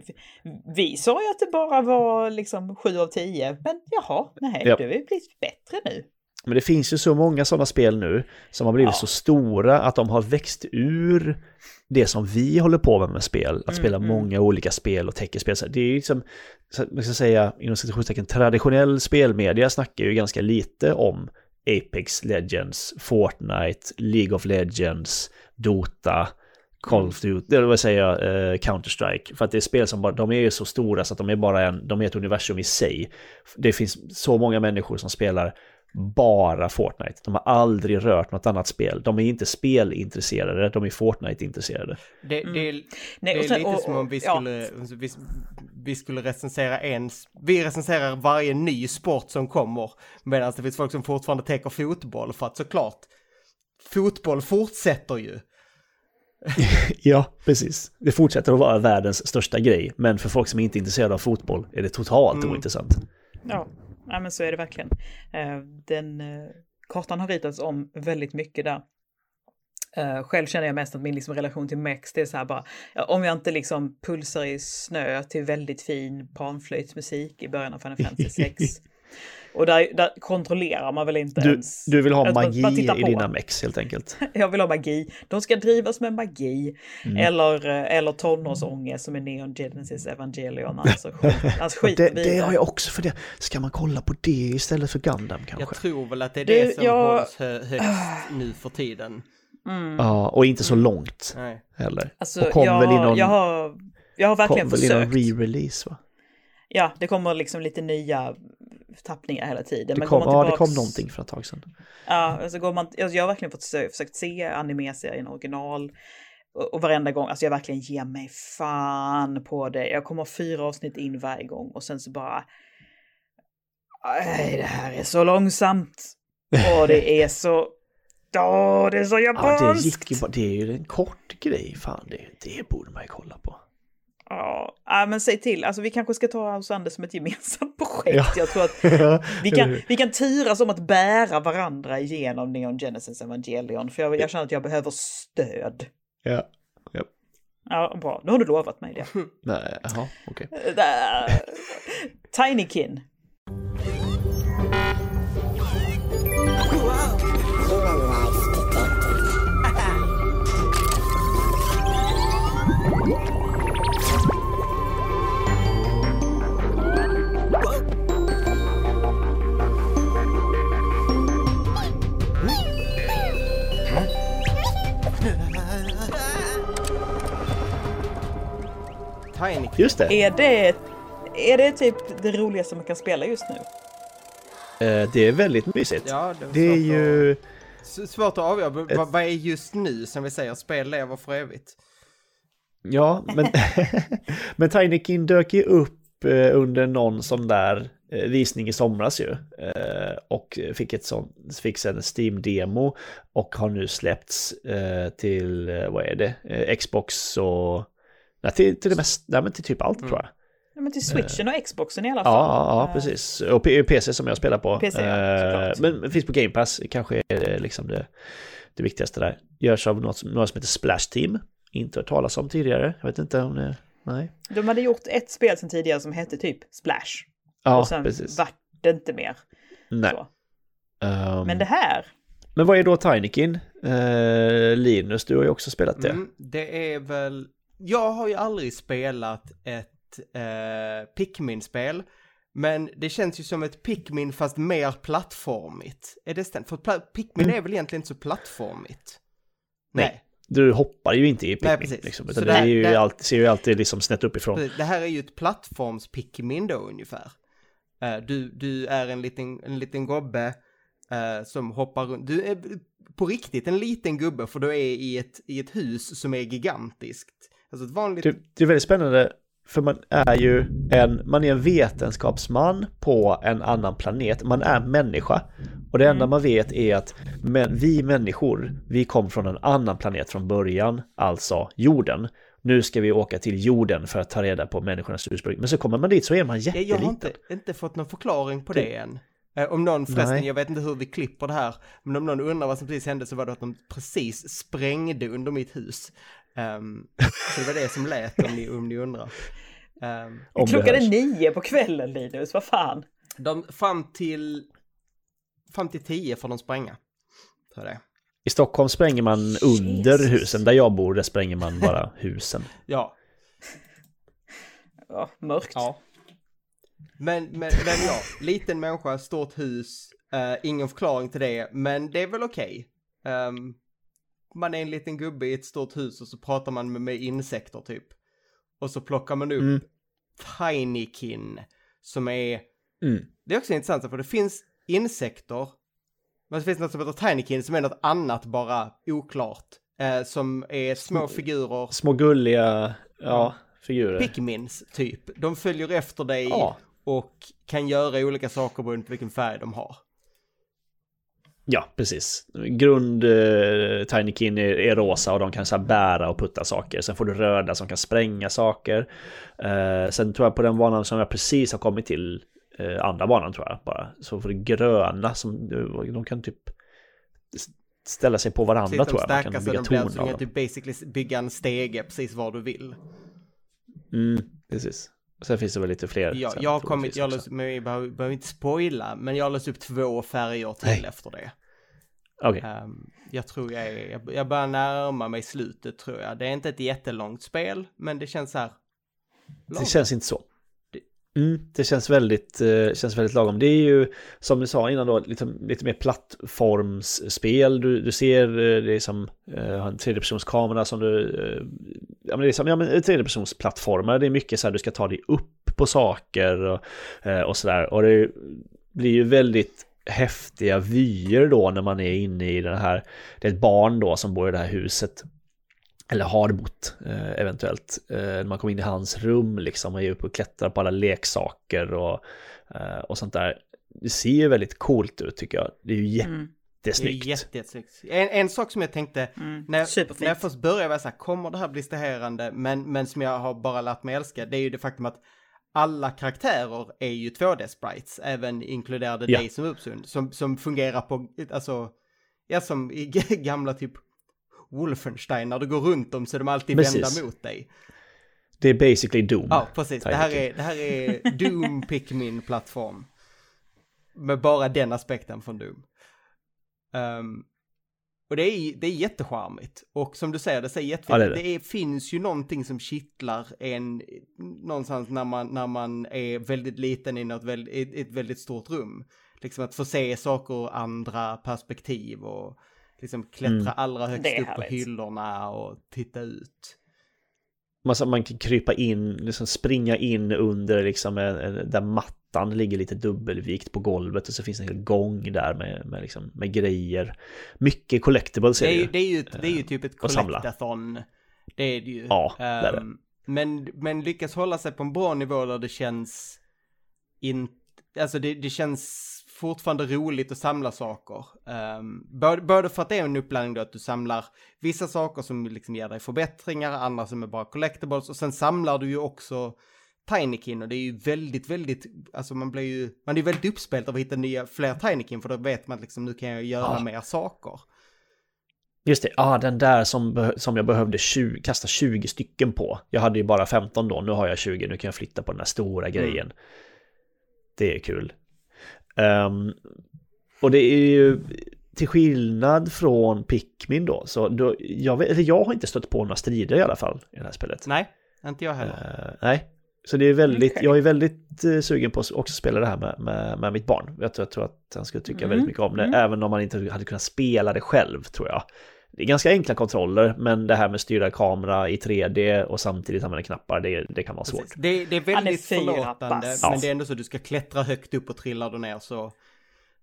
vi sa ju att det bara var liksom sju av tio, men jaha, nej, Ja. det har ju blivit bättre nu. Men det finns ju så många sådana spel nu som har blivit Ja. så stora att de har växt ur det som vi håller på med med spel. Att Mm, spela mm. många olika spel och teckenspel. Det är ju liksom, man ska säga, inom citationstecken, traditionell spelmedia snackar ju ganska lite om Apex Legends, Fortnite, League of Legends, Dota, Call of Duty, eller vad säger jag, eh, Counter-Strike. För att det är spel som bara, de är ju så stora så att de är bara en, de är ett universum i sig. Det finns så många människor som spelar bara Fortnite. De har aldrig rört något annat spel. De är inte spelintresserade, de är Fortnite-intresserade. Det, det, är- Nej, det och är sen- lite och- som om vi ja. skulle, vi, vi skulle recensera en, vi recenserar varje ny sport som kommer. Medan det finns folk som fortfarande täcker fotboll för att såklart, fotboll fortsätter ju. <laughs> Ja, precis. Det fortsätter att vara världens största grej, men för folk som inte är intresserade av fotboll är det totalt Mm. ointressant. Ja, ja men så är det verkligen. Eh, den eh, kartan har ritats om väldigt mycket där. Uh, Själv känner jag mest att min liksom relation till Mex, det är så här bara, ja, om jag inte liksom pulsar i snö till väldigt fin panflöjtsmusik i början av Final Fantasy 6. <laughs> Och där, där kontrollerar man väl inte Du, ens. du vill ha Att man- magi man i dina mex helt enkelt. <laughs> Jag vill ha magi. De ska drivas med magi. Mm. Eller, eh, eller tonårsångest som är Neon Genesis Evangelion. Alltså, <laughs> skit, alltså Och skit det, det har jag också för det. Ska man kolla på det istället för Gundam Jag kanske? tror väl att det är Du, det som jag- hålls hö, högst nu för tiden. Mm. Ja, och inte så långt Nej. heller. Alltså, och kom jag, väl i någon, jag, har, jag har verkligen kom väl i någon försökt. re-release va? Ja, det kommer liksom lite nya tappningar hela tiden. Det kom, man ja, det tillbaks- kom någonting för ett tag sedan. Ja, alltså går man, alltså jag har verkligen fått sö- försökt se anime-serien original. Och, och varenda gång, alltså jag verkligen ger mig fan på det. Jag kommer fyra avsnitt in varje gång och sen så bara... Nej, det här är så långsamt. Och det är så... Åh, det är så Ja, det japanskt! gick ju det är ju en kort grej, fan det, det borde man ju kolla på. Ja, ja, men säg till. Alltså vi kanske ska ta oss an det som ett gemensamt <laughs> projekt. Ja. Jag tror att vi kan, <laughs> vi kan turas om att bära varandra igenom Neon Genesis Evangelion. För jag, jag känner att jag behöver stöd. Ja. Ja, bra. Nu har du lovat mig det. <laughs> Nej, jaha, okej. Där. Tinykin. Tiny. Just det, Är det, är det typ det roligaste man kan spela just nu? eh, det är väldigt mysigt. Ja, det, Det är ju... Att, svårt att avgöra. Vad, vad är just nu som vi säger, spel lever för evigt? Ja, men, <laughs> men Tinykin dök ju upp eh, under någon sån där eh, visning i somras ju. Eh, Och fick, ett sån, fick en Steam-demo och har nu släppts till, vad är det, Xbox och... Nej, till, till det mesta, nej, men till typ allt Mm. tror jag. Ja, men till switchen och Xboxen i alla fall. Ja, ja, ja, Eh, precis. Och P- PC som jag spelar på. PC, ja, Eh, men finns på Game Pass, kanske är det liksom det, det viktigaste där. Görs av något, som- några som heter Splash Team. Inte hört talas om tidigare. Jag vet inte om det... Nej. De hade gjort ett spel sedan tidigare som hette typ Splash. Ja, och sen precis. vart det inte mer. Nej. Så. Ehm, Men det här, men vad är då Tinykin? Eh, Linus, du har ju också spelat det. Mm, det är väl, jag har ju aldrig spelat ett eh, Pikmin-spel. Men det känns ju som ett Pikmin fast mer plattformigt. Är det stämt? För Pikmin är väl egentligen inte så plattformigt? Mm. Nej. Du hoppar ju inte i Pikmin. Nej, precis. liksom, Så utan det det, är ju det- alltid, ser ju alltid liksom snett uppifrån. Precis, Det här är ju ett plattforms-Pikmin då ungefär. Eh, du, du är en liten, en liten gubbe eh, som hoppar runt. Du är på riktigt en liten gubbe för du är i ett, i ett hus som är gigantiskt. Alltså ett vanligt... Det, det är väldigt spännande för man är ju en, man är en vetenskapsman på en annan planet. Man är människa. Och det enda man vet är att men, vi människor, vi kom från en annan planet från början, alltså jorden. Nu ska vi åka till jorden för att ta reda på människornas ursprung. Men så kommer man dit så är man jätteliten. jag har inte, inte fått någon förklaring på Det- det än. Eh, om någon förresten, Nej. jag vet inte hur vi klipper det här, men om någon undrar vad som precis hände så var det att de precis sprängde under mitt hus. Ehm, <laughs> så det var det som lät om ni, om ni undrar. Um, Om det klockan är nio på kvällen Linus, vad fan? de, fram till, fram till tio får de spränga. Tror det. I Stockholm spränger man under Jesus. husen. Där jag bor, där spränger man bara <laughs> husen. Ja, Ja, mörkt. ja. Men, men, men ja, liten människa, stort hus, eh, ingen förklaring till det, men det är väl okej. Ehm, man är en liten gubbe i ett stort hus och så pratar man med, med insekter typ. Och så plockar man upp Mm. Tinykin som är, Mm. det är också intressant för det finns insekter, men det finns något som heter Tinykin som är något annat bara oklart. Eh, som är små figurer, Små gulliga, ja, figurer. Pikmins typ. De följer efter dig Ja. och kan göra olika saker beroende på vilken färg de har. Ja, precis. Grund eh, Tinykin är, är rosa och de kan så bära och putta saker. Sen får du röda som kan spränga saker. Eh, sen tror jag på den banan som jag precis har kommit till, eh, andra banan tror jag bara, så får du gröna som de kan typ ställa sig på varandra Precis, tror jag. Man kan bygga de torn av tvungna dem. typ basically bygga en stege precis var du vill. Mm, precis. Och sen finns det väl lite fler. Ja, jag har kommit, jag lös, men vi behöver, behöver inte spoila, men jag har löst upp två färger till Nej. efter det. Okej, Ehm, jag tror jag är, jag, jag börjar närma mig slutet tror jag. Det är inte ett jättelångt spel, men det känns så här. det lagom. känns inte så. Mm, det känns väldigt, eh, känns väldigt lagom. Det är ju som du sa innan då, lite, lite mer plattformsspel. Du, du ser, eh, det är som eh, en tredjepersonskamera som du... Eh, ja, men det är som ja, men tredjepersonsplattformar. Det är mycket så här, du ska ta dig upp på saker och, eh, och sådär. Och det blir ju väldigt häftiga vyer då när man är inne i den här... Det är ett barn då som bor i det här huset eller har bott eh, eventuellt. Eh, när man kommer in i hans rum liksom och är uppe och klättrar på alla leksaker och, eh, och sånt där. Det ser ju väldigt coolt ut tycker jag. Det är ju Mm. jättesnyggt. Det är jätte, jättesnyggt. En, en sak som jag tänkte, Mm. när, Superfint. när jag först började var så här, kommer det här bli distraherande? Men, men som jag har bara lärt mig älska, det är ju det faktum att alla karaktärer är ju 2D-sprites, även inkluderade Ja. dig som Uppsund, som, som fungerar på, alltså, ja som i gamla typ Wolfenstein, när du går runt dem så är de alltid Precis. vända mot dig. Det är basically Doom. Ja, precis. Det här är, det här är Doom <laughs> Pikmin-plattform. Med bara den aspekten från Doom. Ehm, och det är, det är jättecharmigt. Och som du säger, det säger jättefint. Ja, det det, är det. är, finns ju någonting som kittlar en någonstans när man, när man är väldigt liten i något väldigt, ett väldigt stort rum. Liksom att få se saker ur andra perspektiv och liksom klättra Mm. allra högst Det upp på härligt. hyllorna och titta ut. Man, så- man kan krypa in, liksom springa in under liksom en, en, där mattan ligger lite dubbelvikt på golvet och så finns det en hel gång där med, med, liksom, med grejer. Mycket collectibles är Det det är, ju. ju, det, är ju det är ju typ ett collectathon. Det är det ju. Ja, det är det. Ehm, men, men lyckas hålla sig på en bra nivå där det känns in, alltså det, det känns fortfarande roligt att samla saker. Um, både, för att det är en uppladdning då att du samlar vissa saker som liksom ger dig förbättringar, andra som är bara collectibles och sen samlar du ju också Tinykin och det är ju väldigt, väldigt, alltså man blir ju, man är ju väldigt uppspelt av att hitta nya, fler Tinykin för då vet man att liksom nu kan jag göra Ja. mer saker. Just det, ah, den där som, som jag behövde 20, kasta 20 stycken på. Jag hade ju bara 15 då, nu har jag 20, nu kan jag flytta på den här stora Mm. grejen. Det är kul. Ehm, och det är ju till skillnad från Pikmin då, så då, jag, vet, eller jag har inte stött på några strider i alla fall i det här spelet. Nej, inte jag heller. Eh, nej, så det är väldigt, Okej. jag är väldigt uh, sugen på att också spela det här med, med, med mitt barn. Jag tror, jag tror att han skulle tycka Mm, väldigt mycket om det, mm. även om man inte hade kunnat spela det själv tror jag. Det är ganska enkla kontroller, men det här med styra kamera i 3D och samtidigt använda knappar, det, det kan vara svårt. Det, det är är väldigt fyra förlåtande, pass. men Ja. det är ändå så att du ska klättra högt upp och trillar du ner så...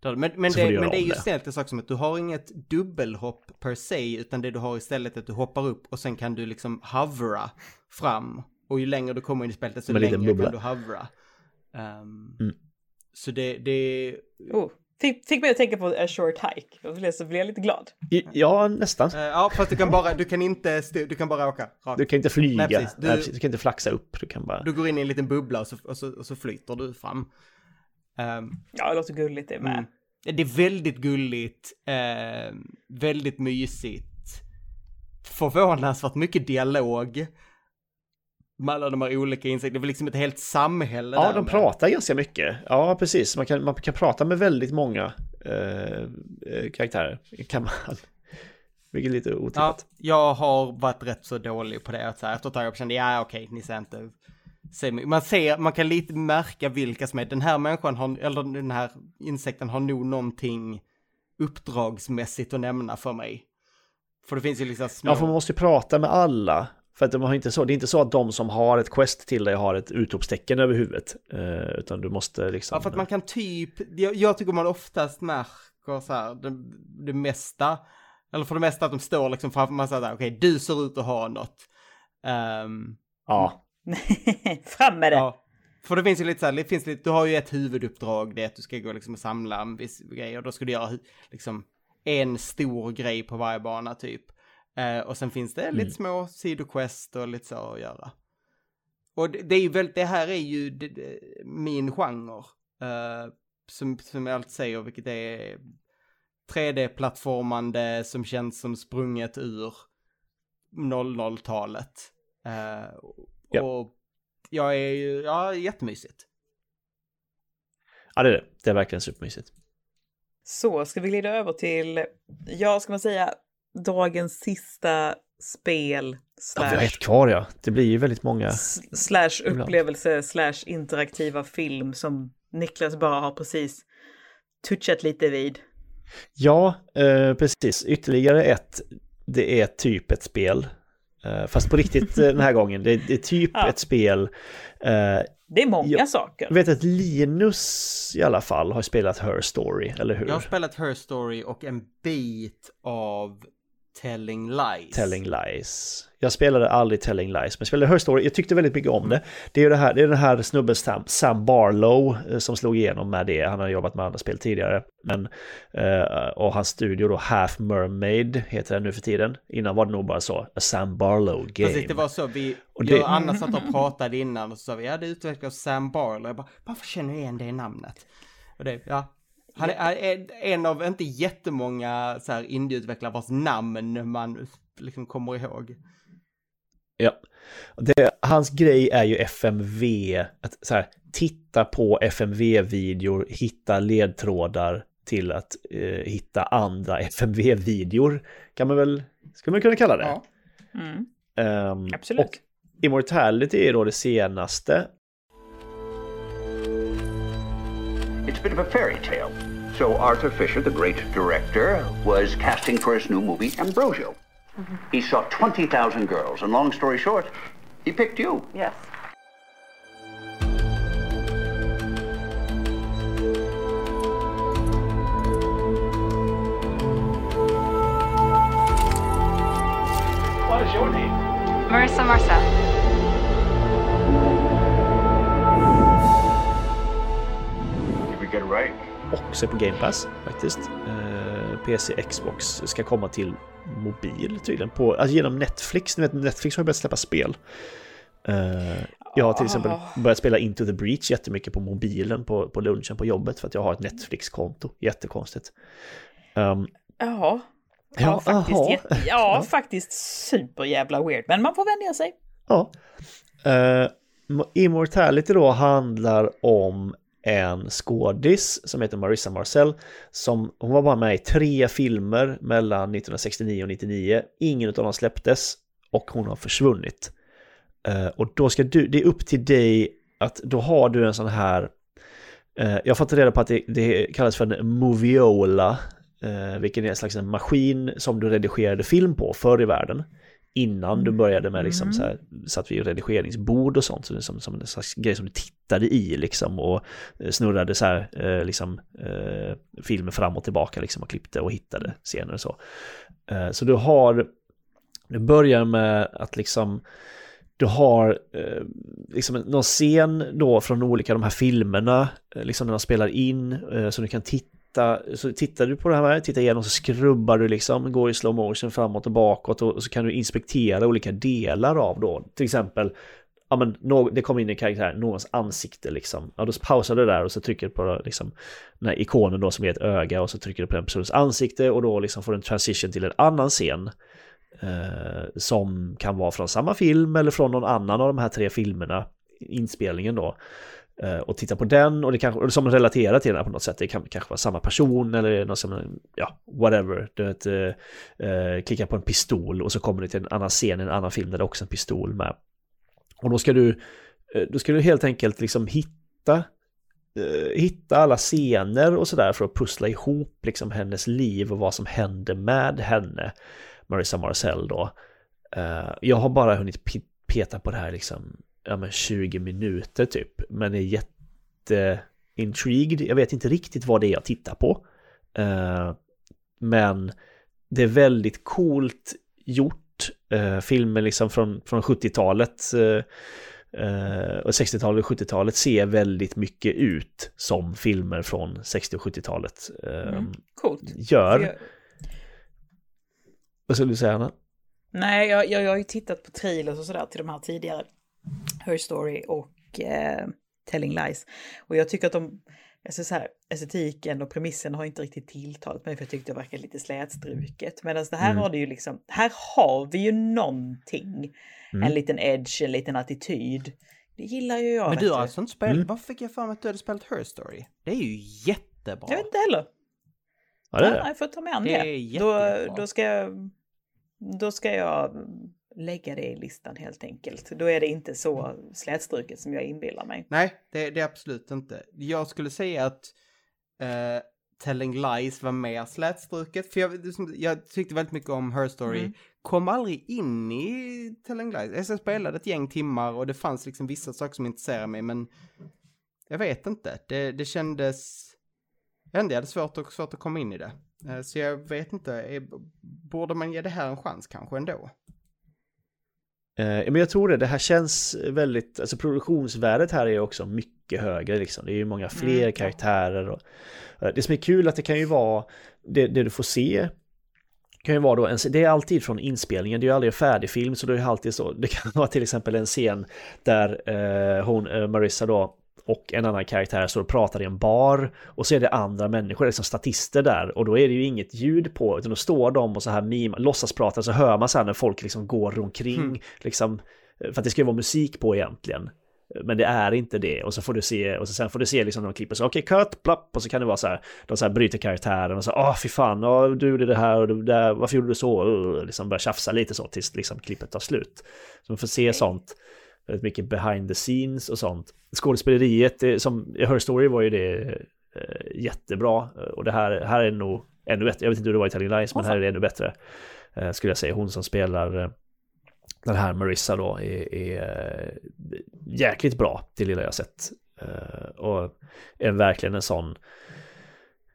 Men, men, det, men det är ju snällt en sak som att du har inget dubbelhopp per se, utan det du har istället är att du hoppar upp och sen kan du liksom hovra fram. Och ju längre du kommer in i spelet, desto längre kan du hovra. Ehm, Mm. Så det, det, Oh, fick, fick mig att tänka på A Short Hike. Då blev, så blev jag lite glad. I- Ja, nästan. eh, ja fast du kan bara, du kan inte, du kan bara åka rakt. Du kan inte flyga, Nej, Nej, precis. Du- Du... Du, kan inte flaxa upp, du kan bara... Du går in i en liten bubbla och så, och så, och så flyter du fram. Ehm, Ja, det låter gulligt det med. Mm. Det är väldigt gulligt, eh, väldigt mysigt. Förvånansvärt mycket dialog. Med alla de här olika insekterna. Det väl liksom ett helt samhälle Ja, de med. pratar ganska mycket. Ja, precis. Man kan, man kan prata med väldigt många eh, eh, karaktärer. Kan man. <laughs> Vilket är lite Ja, otippat. jag har varit rätt så dålig på det. Att så här, efter ett tag jag kände, ja okej, ni ser inte. Man ser, man kan lite märka vilka som är, den här människan har, eller den här insekten har nog någonting uppdragsmässigt att nämna för mig. För det finns ju liksom små... Ja, för man måste ju prata med alla. För att de har inte så, det är inte så att de som har ett quest till dig har ett utropstecken över huvudet. Eh, utan du måste liksom... Ja, för att man kan typ, jag, jag tycker man oftast märker så här, det, det mesta, eller för det mesta att de står liksom framför man säger okej, du ser ut att ha något. Ehm, Ja, <laughs> Fram med det! ja. För det finns ju lite så här, det finns lite, du har ju ett huvuduppdrag, det är att du ska gå liksom och samla en viss grej och då ska du göra liksom en stor grej på varje bana typ. Eh, och sen finns det lite små sidoquest och lite så att göra. Och det, det är ju väl, det här är ju det, det, min genre. eh, som, som jag alltid säger, vilket är 3D-plattformande som känns som sprunget ur 00-talet. Eh, Ja. Och jag är ju, ja, jättemysigt. ja det är det. Det är verkligen supermysigt. Så, ska vi glida över till, ja, ska man säga, dagens sista spel, Ja, slash, vi har ett kvar ja. Det blir ju väldigt många. slash Ibland. upplevelse, slash interaktiva film som Niklas bara har precis touchat lite vid. Ja, eh, precis. Ytterligare ett. Det är typ ett spel. Eh, fast på riktigt eh, den här <laughs> gången. Det, det är typ Ja. ett spel. Eh, Det är många Ja. saker. jag vet att Linus i alla fall har spelat Her Story, eller hur? Jag har spelat Her Story och en bit av Telling Lies. Telling Lies. Jag spelade aldrig Telling Lies, men jag spelade Her Story. Jag tyckte väldigt mycket om det. Det är ju det här, det är den här snubben Sam, Sam Barlow eh, som slog igenom med det. Han har jobbat med andra spel tidigare. Men, eh, och hans studio då, Half Mermaid, heter den nu för tiden. Innan var det nog bara så, A Sam Barlow Game. Precis, det var så vi, Och det- jag och Anna satt och pratade innan och så sa vi, ja det utvecklas Sam Barlow. Jag bara, varför känner jag igen det namnet? Och det, ja. Han är, en av, inte jättemånga så här indieutvecklare vars namn man liksom kommer ihåg. Ja. Det, hans grej är ju FMV, att så här, titta på FMV-videor, hitta ledtrådar till att eh, hitta andra FMV-videor. Kan man väl, ska man kunna kalla det? Ja. Mm. Ehm, Absolut. Och Immortality är då det senaste. It's a bit of a fairy tale. So Arthur Fisher, the great director, was casting for his new movie Ambrosio. Mm-hmm. He saw 20,000 girls, and long story short, he picked you. Yes. Också på Game Pass faktiskt. Eh, PC, Xbox ska komma till mobil tydligen. På, alltså genom Netflix. Ni vet, Netflix har börjat släppa spel. Eh, jag har till exempel börjat spela Into the Breach jättemycket på mobilen på, på lunchen på jobbet för att jag har ett Netflix-konto. Jättekonstigt. Um, Jaha. Ja, Ja, faktiskt, aha. jätte, <laughs> ja, faktiskt super jävla weird. Men man får vänja sig. Ja. Uh, Immortality då handlar om en skådis som heter Marissa Marcel. Som, hon var bara med i tre filmer mellan 1969 och 99. Ingen av dem släpptes och hon har försvunnit. Eh, och då ska du, det är upp till dig att då har du en sån här eh, jag har fått reda på att det, det kallas för en moviola, eh, vilken är en slags en maskin som du redigerade film på förr i världen. Innan du började med liksom så här, satt vid redigeringsbord och sånt, så det är som, som en slags grej som du tittade i liksom och eh, snurrade så här, eh, liksom eh, filmer fram och tillbaka liksom och klippte och hittade scener och så. Eh, så du har, du börjar med att liksom du har eh, liksom någon scen då från olika de här filmerna, eh, liksom när de spelar in, eh, så du kan titta, så tittar du på det här, tittar igenom så skrubbar du liksom, går i slow motion framåt och bakåt och, och så kan du inspektera olika delar av då, till exempel Ja men det kommer in en karaktär, någons ansikte liksom. Ja då pausar du där och så trycker du på liksom den här ikonen då som är ett öga och så trycker du på den personens ansikte och då liksom får du en transition till en annan scen eh, som kan vara från samma film eller från någon annan av de här tre filmerna, inspelningen då. Eh, och titta på den och det kanske, som relaterar till den här på något sätt. Det kan kanske vara samma person eller något som, ja, whatever. Du vet, eh, eh klicka på en pistol och så kommer du till en annan scen, i en annan film där det är också en pistol med. Och då ska du, eh, då ska du helt enkelt liksom hitta eh, hitta alla scener och sådär för att pussla ihop liksom hennes liv och vad som händer med henne. Marissa Marcel då. Eh, jag har bara hunnit peta på det här liksom ja, men 20 minuter typ. Men är jätte intrigued. Jag vet inte riktigt vad det är jag tittar på. Eh, men det är väldigt coolt gjort. Eh, filmer liksom från, från 70-talet eh, eh, och 60-talet och 70-talet ser väldigt mycket ut som filmer från 60 och 70-talet eh, Mm. Gör. Jag, Vad skulle du säga Anna? nej, jag, jag, jag har ju tittat på trailers och sådär till de här tidigare. Her Story och eh, Telling Lies. Och jag tycker att de, alltså så här, estetiken och premissen har inte riktigt tilltalat mig för jag tyckte det verkade lite slätstruket. Medan det här Mm. har det ju liksom, här har vi ju någonting. Mm. En liten edge, en liten attityd. Det gillar ju jag. Men du har alltså inte spelat, Mm. varför fick jag för mig att du hade spelat Her Story? Det är ju jättebra. Jag vet inte heller. Ja, det är Nej, det. jag får ta med an Det det. är Då, jättebra. då ska jag då ska jag lägga det i listan helt enkelt. Då är det inte så slätstruket som jag inbillar mig. Nej, det, det är absolut inte. Jag skulle säga att eh, Telling Lies var mer slätstruket. För jag, jag tyckte väldigt mycket om Her Story. Mm. Kom aldrig in i Telling Lies. Jag spelade ett gäng timmar och det fanns liksom vissa saker som intresserade mig men jag vet inte. Det, det kändes... Jag hade svårt, och, svårt att komma in i det. Eh, Så jag vet inte, borde man ge det här en chans kanske ändå? Eh, men jag tror det, det här känns väldigt, alltså produktionsvärdet här är också mycket högre liksom. Det är ju många fler Mm. karaktärer och eh, det som är kul att det kan ju vara, det, det du får se kan ju vara då en, det är alltid från inspelningen, det är ju aldrig en färdig film så det är alltid så, det kan vara till exempel en scen där eh, hon, eh, Marissa då, och en annan karaktär står och pratar i en bar och så är det andra människor, liksom statister där och då är det ju inget ljud på utan då står de och så här mima, låtsas prata så hör man så här när folk liksom går omkring Mm. liksom för att det ska ju vara musik på egentligen. Men det är inte det och så får du se och så sen får du se liksom de klipper så okej cut, plapp och så kan det vara så här de så här bryter karaktären och så åh fy fan, åh, du gjorde det här och det där, varför gjorde du så? Uh, liksom börjar tjafsa lite så tills liksom klippet tar slut. Så man får se sånt väldigt mycket behind the scenes och sånt. Skådespeleriet, som i Her Story var ju det eh, jättebra och det här, här är nog ännu bättre. Jag vet inte hur det var i Telling Lies men här är det ännu bättre. Eh, skulle jag säga, hon som spelar eh, den här Marissa då är, är jäkligt bra, det lilla jag sett. Och är verkligen en sån,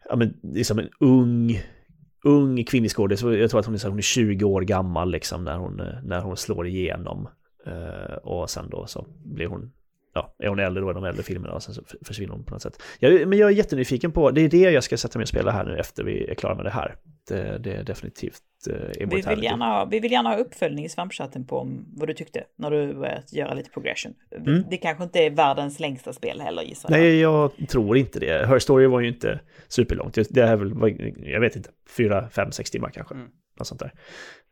ja men liksom en ung, ung kvinnlig skådis. Jag tror att hon är, så här- hon är 20 år gammal liksom när hon, när hon slår igenom. Eh, och sen då så blir hon, ja, är hon äldre då i de äldre filmerna och sen så försvinner hon på något sätt. Jag, men jag är jättenyfiken på, det är det jag ska sätta mig och spela här nu efter vi är klara med det här. Det, det är definitivt eh, Vi vill, gärna ha, vi vill gärna ha uppföljning i svampchatten på om vad du tyckte när du börjat göra lite progression. Mm. Det kanske inte är världens längsta spel heller gissar jag. Nej, jag tror inte det. Her Story var ju inte superlångt. Det är väl, jag vet inte, fyra, fem, sex timmar kanske. Mm. Något sånt där.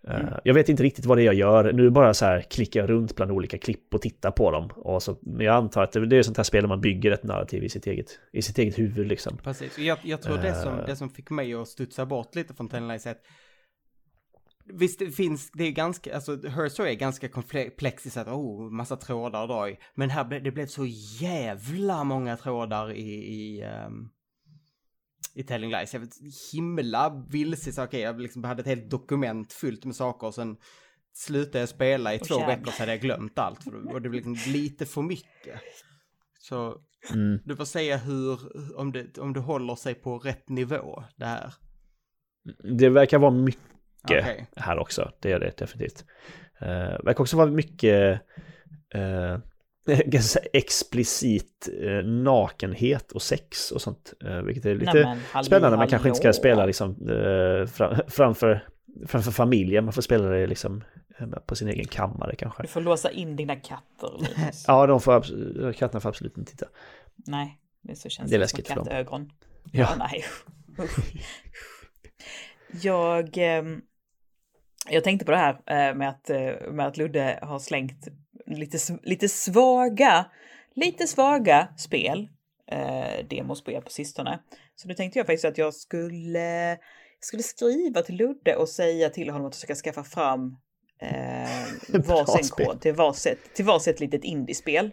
Eh, Jag vet inte riktigt vad det är jag gör. Nu bara så här klickar jag runt bland olika klipp och tittar på dem. Och så, men jag antar att det, är sånt här spel där man bygger ett narrativ i sitt eget, i sitt eget huvud liksom. Precis, jag, jag tror det som, Eh. det som fick mig att studsa bort lite från Telling Lies är att Visst, det finns, det är ganska, alltså Her Story är ganska komplex i så att, oh, massa trådar att dra i. Men här det blev så jävla många trådar i, i, ehm, i Telling Lies. Jag vet, himla vilse saker. Jag liksom hade ett helt dokument fyllt med saker och sen slutade jag spela i Och två jävlar. veckor så hade jag glömt allt. För, och det blev liksom lite för mycket. Så Mm. du får säga hur, om det, om det håller sig på rätt nivå, det här. Det verkar vara mycket Okej. här också. Det är det definitivt. Uh, verkar också vara mycket uh, <laughs> ganska explicit eh, nakenhet och sex och sånt. eh, vilket är lite Nej, men hallå, spännande. Man kanske inte ska spela liksom, eh, fram, framför, framför familjen. Man får spela det liksom, eh, på sin egen kammare kanske. Du får låsa in dina katter <laughs> Linus. Ja, de får, katterna får absolut inte titta. Nej, det så känns Det är det som läskigt för dem. kattögon. Ja. Nej. Jag, ehm, jag tänkte på det här eh, med att, eh, med att Ludde har slängt lite, lite svaga, lite svaga spel, eh, demospel på sistone. Så nu tänkte jag faktiskt att jag skulle, skulle skriva till Ludde och säga till honom att försöka skaffa fram eh, <laughs> varsin kod till varsitt, till varsitt litet indiespel.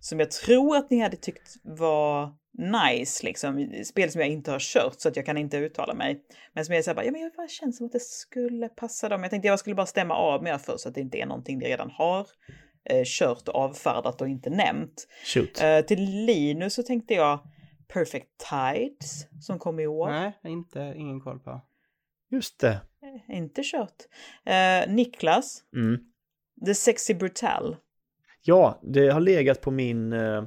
Som jag tror att ni hade tyckt var nice, liksom. Spel som jag inte har kört så att jag kan inte uttala mig. Men som jag säger, ja men jag bara känns som att det skulle passa dem. Jag tänkte jag skulle bara stämma av med er först så att det inte är någonting ni redan har eh, kört och avfärdat och inte nämnt. Shoot. Eh, till Linus så tänkte jag Perfect Tides som kom i år. Nej, inte, ingen koll på. Just det. Eh, Inte kört. Eh, Niklas, Mm. The Sexy Brutal. Ja, det har legat på min... eh,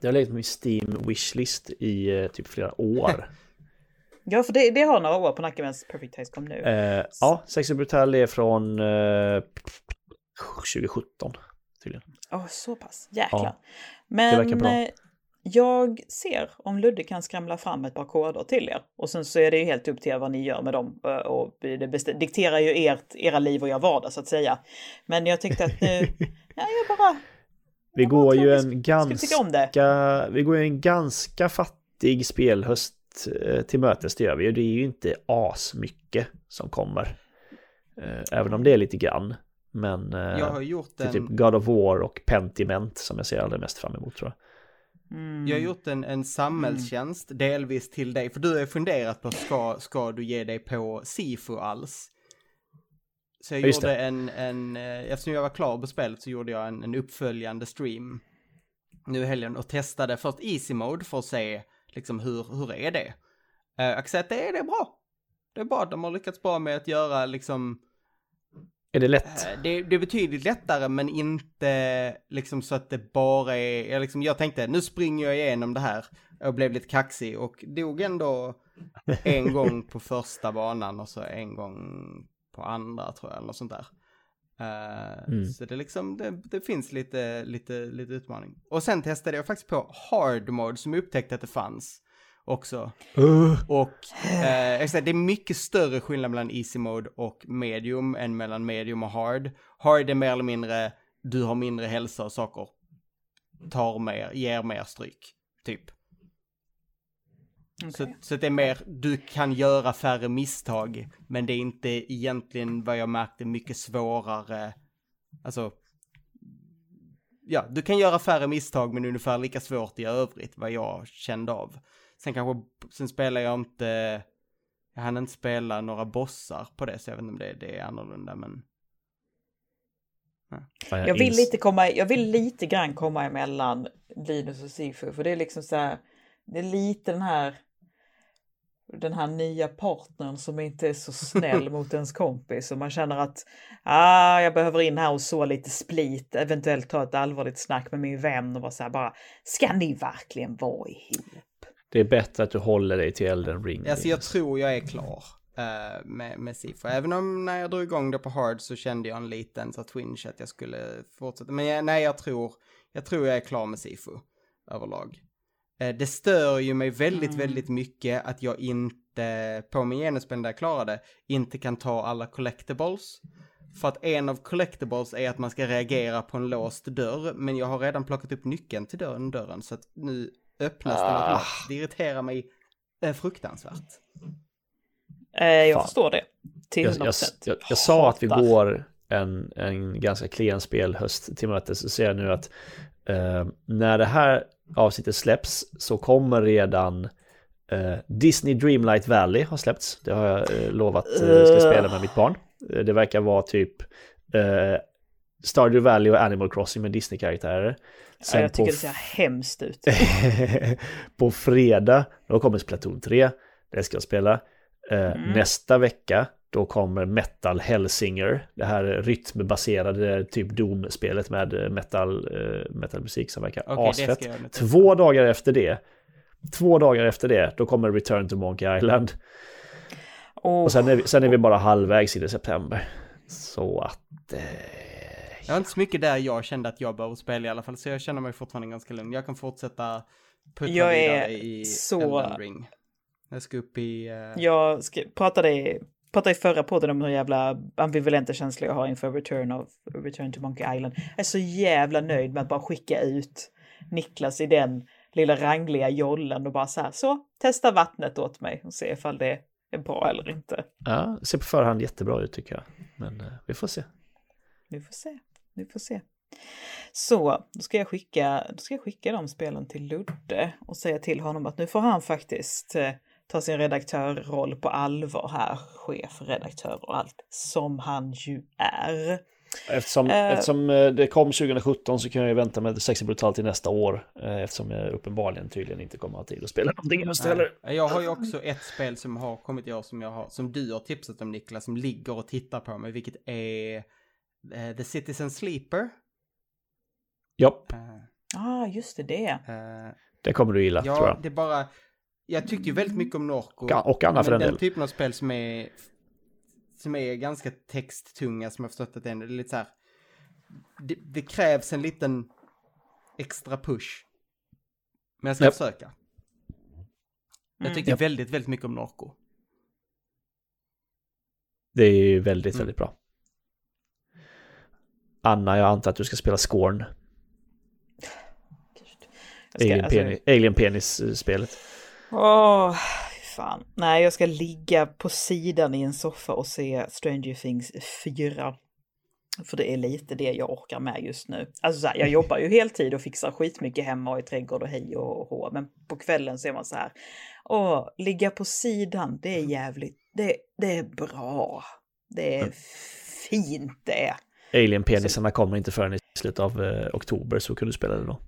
Det har legat på min Steam wishlist i eh, typ flera år. <laughs> Ja, för det, det har några år på nacken medan Perfect Tides kom nu. Eh, ja, Sexy Brutal är från eh, 2017 tydligen. Åh, så pass. Jäklar. Ja, Men eh, jag ser om Ludde kan skramla fram ett par koder till er. Och sen så är det ju helt upp till er vad ni gör med dem. eh, Och det dikterar ju ert, era liv och er vardag så att säga. Men jag tyckte att nu, <laughs> ja, jag bara... Vi jag går ju en ganska... Vi går ju en ganska fattig spelhöst eh, till mötes, det gör vi. Och det är ju inte asmycket som kommer. Även om det är lite grann. Men eh, Jag har gjort är en, typ God of War och Pentiment som jag ser allra mest fram emot tror jag. Mm. jag har gjort en, en samhällstjänst delvis till dig, för du har funderat på ska, ska du ge dig på Sifu alls? Så jag Ja, gjorde det. en, en, eh, eftersom jag var klar på spelet så gjorde jag en, en uppföljande stream nu i helgen och testade först Easy Mode för att se liksom hur, hur är det? Eh, jag kan säga att det är, det är bra. Det är bra, de har lyckats bra med att göra liksom Är det lätt? Eh, Det, det är betydligt lättare men inte liksom så att det bara är, jag, liksom, jag tänkte nu springer jag igenom det här och blev lite kaxig och dog ändå en <laughs> gång på första banan och så en gång på andra tror jag eller något sånt där. Eh, Mm. Så det liksom, det, det finns lite, lite, lite utmaning. Och sen testade jag faktiskt på hard mode som upptäckte att det fanns också. Uh, Och eh, jag säger, det är mycket större skillnad mellan easy mode och medium än mellan medium och hard. Hard är mer eller mindre, du har mindre hälsa och saker tar mer, ger mer stryk, typ. Så, Okej. så det är mer, du kan göra färre misstag, men det är inte egentligen vad jag märkte mycket svårare. Alltså, ja, du kan göra färre misstag men ungefär lika svårt i övrigt vad jag kände av. Sen kanske, sen spelar jag inte, jag hann inte spela några bossar på det så jag vet inte om det, det är annorlunda men. fan, Jag vill, lite komma, jag vill lite grann komma emellan Linus och Sifu, för det är liksom så här, det är lite den här den här nya partnern som inte är så snäll <laughs> mot ens kompis och man känner att ah, jag behöver in här och så lite split, eventuellt ta ett allvarligt snack med min vän och vara så här bara, ska ni verkligen vara ihop? Det är bättre att du håller dig till Elden ring. Alltså jag tror jag är klar eh, med, med Sifu. Även om när jag drog igång det på hard så kände jag en liten så twinge att jag skulle fortsätta. Men jag, nej, jag tror, jag tror jag är klar med Sifu överlag. Eh, det stör ju mig väldigt, väldigt mycket att jag inte, på min genusspel där jag klarade, inte kan ta alla collectibles. För att en av collectibles är att man ska reagera på en låst dörr, men jag har redan plockat upp nyckeln till dörren, dörren så att nu öppnas den Ah. automatiskt. Det irriterar mig eh, fruktansvärt. Eh, jag Fan. förstår det. Till jag, något jag, sätt. jag, jag sa att vi går en, en ganska klen spelhöst till mötes så ser jag nu att eh, när det här avsnittet släpps så kommer redan eh, Disney Dreamlight Valley har släppts. Det har jag eh, lovat eh, jag ska spela med mitt barn. Eh, Det verkar vara typ eh, Stardew Valley och Animal Crossing med Disney-karaktärer. Ja, jag tycker det ser hemskt ut. <laughs> på fredag, då kommer Splatoon 3. Det ska jag spela. Eh, Mm. Nästa vecka, då kommer Metal Hellsinger. Det här rytmbaserade typ Doom-spelet med eh, metal, eh, metalmusik som verkar det asfett. Två dagar efter det, två dagar efter det, då kommer Return to Monkey Island. Och Och sen är vi, sen är vi bara halvvägs in i september. Så att... Eh, Jag har inte så mycket där jag kände att jag behöver spela i alla fall, så jag känner mig fortfarande ganska lugn. Jag kan fortsätta puttra Jag vidare är i så- Elden Ring. Jag ska upp i... eh, jag ska, pratade, pratade i förra podden om hur jävla ambivalenta känslor jag har inför Return, of, Return to Monkey Island. Jag är så jävla nöjd med att bara skicka ut Niklas i den lilla rangliga jollen och bara så här, så testa vattnet åt mig och se ifall det är bra eller inte. ja, ser på förhand jättebra ut tycker jag. Men eh, vi får se. Vi får se. Vi får se. Så, då ska jag skicka, då ska jag skicka de spelen till Ludde och säga till honom att nu får han faktiskt eh, ta sin redaktörroll på allvar här, chef, redaktör och allt, som han ju är. Eftersom, Eh. eftersom eh, det kom 2017 så kan jag ju vänta med Sexy Brutal till nästa år. Eftersom jag uppenbarligen tydligen inte kommer att ha tid att spela någonting i höst heller. Jag har ju också ett spel som har kommit i år som jag har, som du har tipsat om Niklas, som ligger och tittar på mig, vilket är eh, The Citizen Sleeper. Ja, Eh, Ja, ah, just det, det. eh, det kommer du gilla tror ja, jag. det är bara... Jag tyckte ju väldigt mycket om Norco. Och- och Anna för den den delen. typen av spel som är... Som är ganska texttunga, som jag har förstått att det är. Det är lite så här... Det, det krävs en liten extra push. Men jag ska Japp. försöka. Jag Mm. tyckte Japp. väldigt, väldigt mycket om Norco. Det är ju väldigt, Mm. väldigt bra. Anna, jag antar att du ska spela Scorn. Ska, Alien, alltså, penis, Alien Penis-spelet. Åh, fan. Nej, jag ska ligga på sidan i en soffa och se Stranger Things 4. För det är lite det jag orkar med just nu. Alltså så här, jag jobbar ju heltid och fixar skitmycket hemma och i trädgård och hej och hå. Men på kvällen så är man så här. Åh, ligga på sidan, det är jävligt, det, det är bra. Det är fint det är. Alien-penisarna kommer inte förrän i slutet av eh, oktober så kan du spela det då.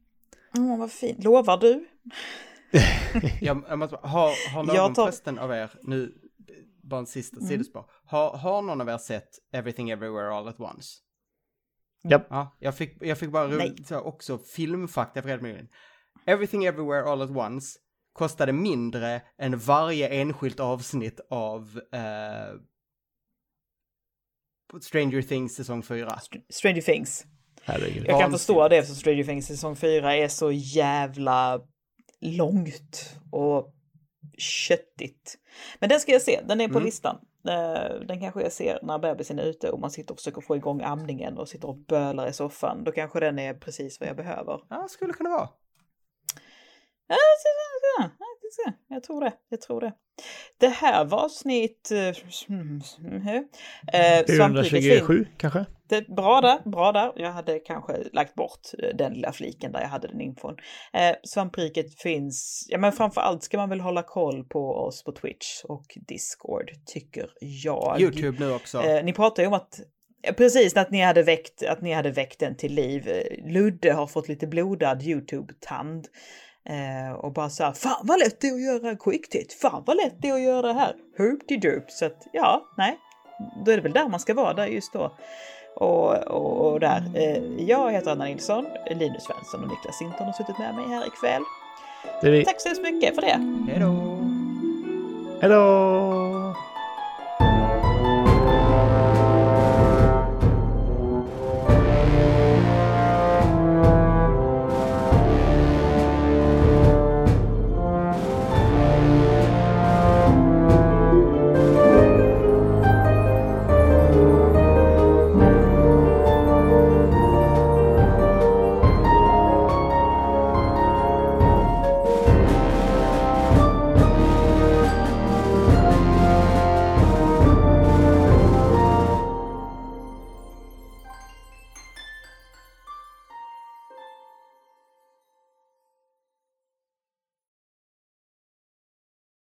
Åh, vad fint. Lovar du? <laughs> Jag, jag måste, har, har någon Jag tar- förresten av er, nu bara en sista Mm. sidospår, har, har någon av er sett Everything Everywhere All At Once? Japp. Ja, jag fick, jag fick bara så också filmfakta för mig. Everything Everywhere All At Once kostade mindre än varje enskilt avsnitt av eh, Stranger Things säsong 4. Stranger Things. Herregud. Jag kan förstå det för Stranger Things säsong 4 är så jävla långt och köttigt. Men den ska jag se, den är på Mm. listan. Eh, Den kanske jag ser när bebisen är ute och man sitter och försöker få igång amningen och sitter och bölar i soffan. Då kanske den är precis vad jag behöver. Ja, skulle kunna vara. Ja, så- Jag tror det, jag tror det. Det här var avsnitt... eh, eh, Svamprikets film. 427 kanske? Det, bra där, bra där. Jag hade kanske lagt bort eh, den lilla fliken där jag hade den infon. Eh, svampriket finns, ja men framför allt ska man väl hålla koll på oss på Twitch och Discord, tycker jag. YouTube nu också. Eh, ni pratar ju om att, eh, precis att ni hade väckt, att ni hade väckt den till liv. Eh, Ludde har fått lite blodad YouTube-tand. Eh, och bara så här, fan vad lätt det är att göra quicktid, fan vad lätt det är att göra det här, hoop-de-doop. Så att ja, nej, då är det väl där man ska vara, där just då. Och, och, och där. Eh, jag heter Anna Nilsson, Linus Svensson och Niklas Sinton har suttit med mig här ikväll. Det är vi. Tack så hemskt mycket för det. Hej då! Hej då!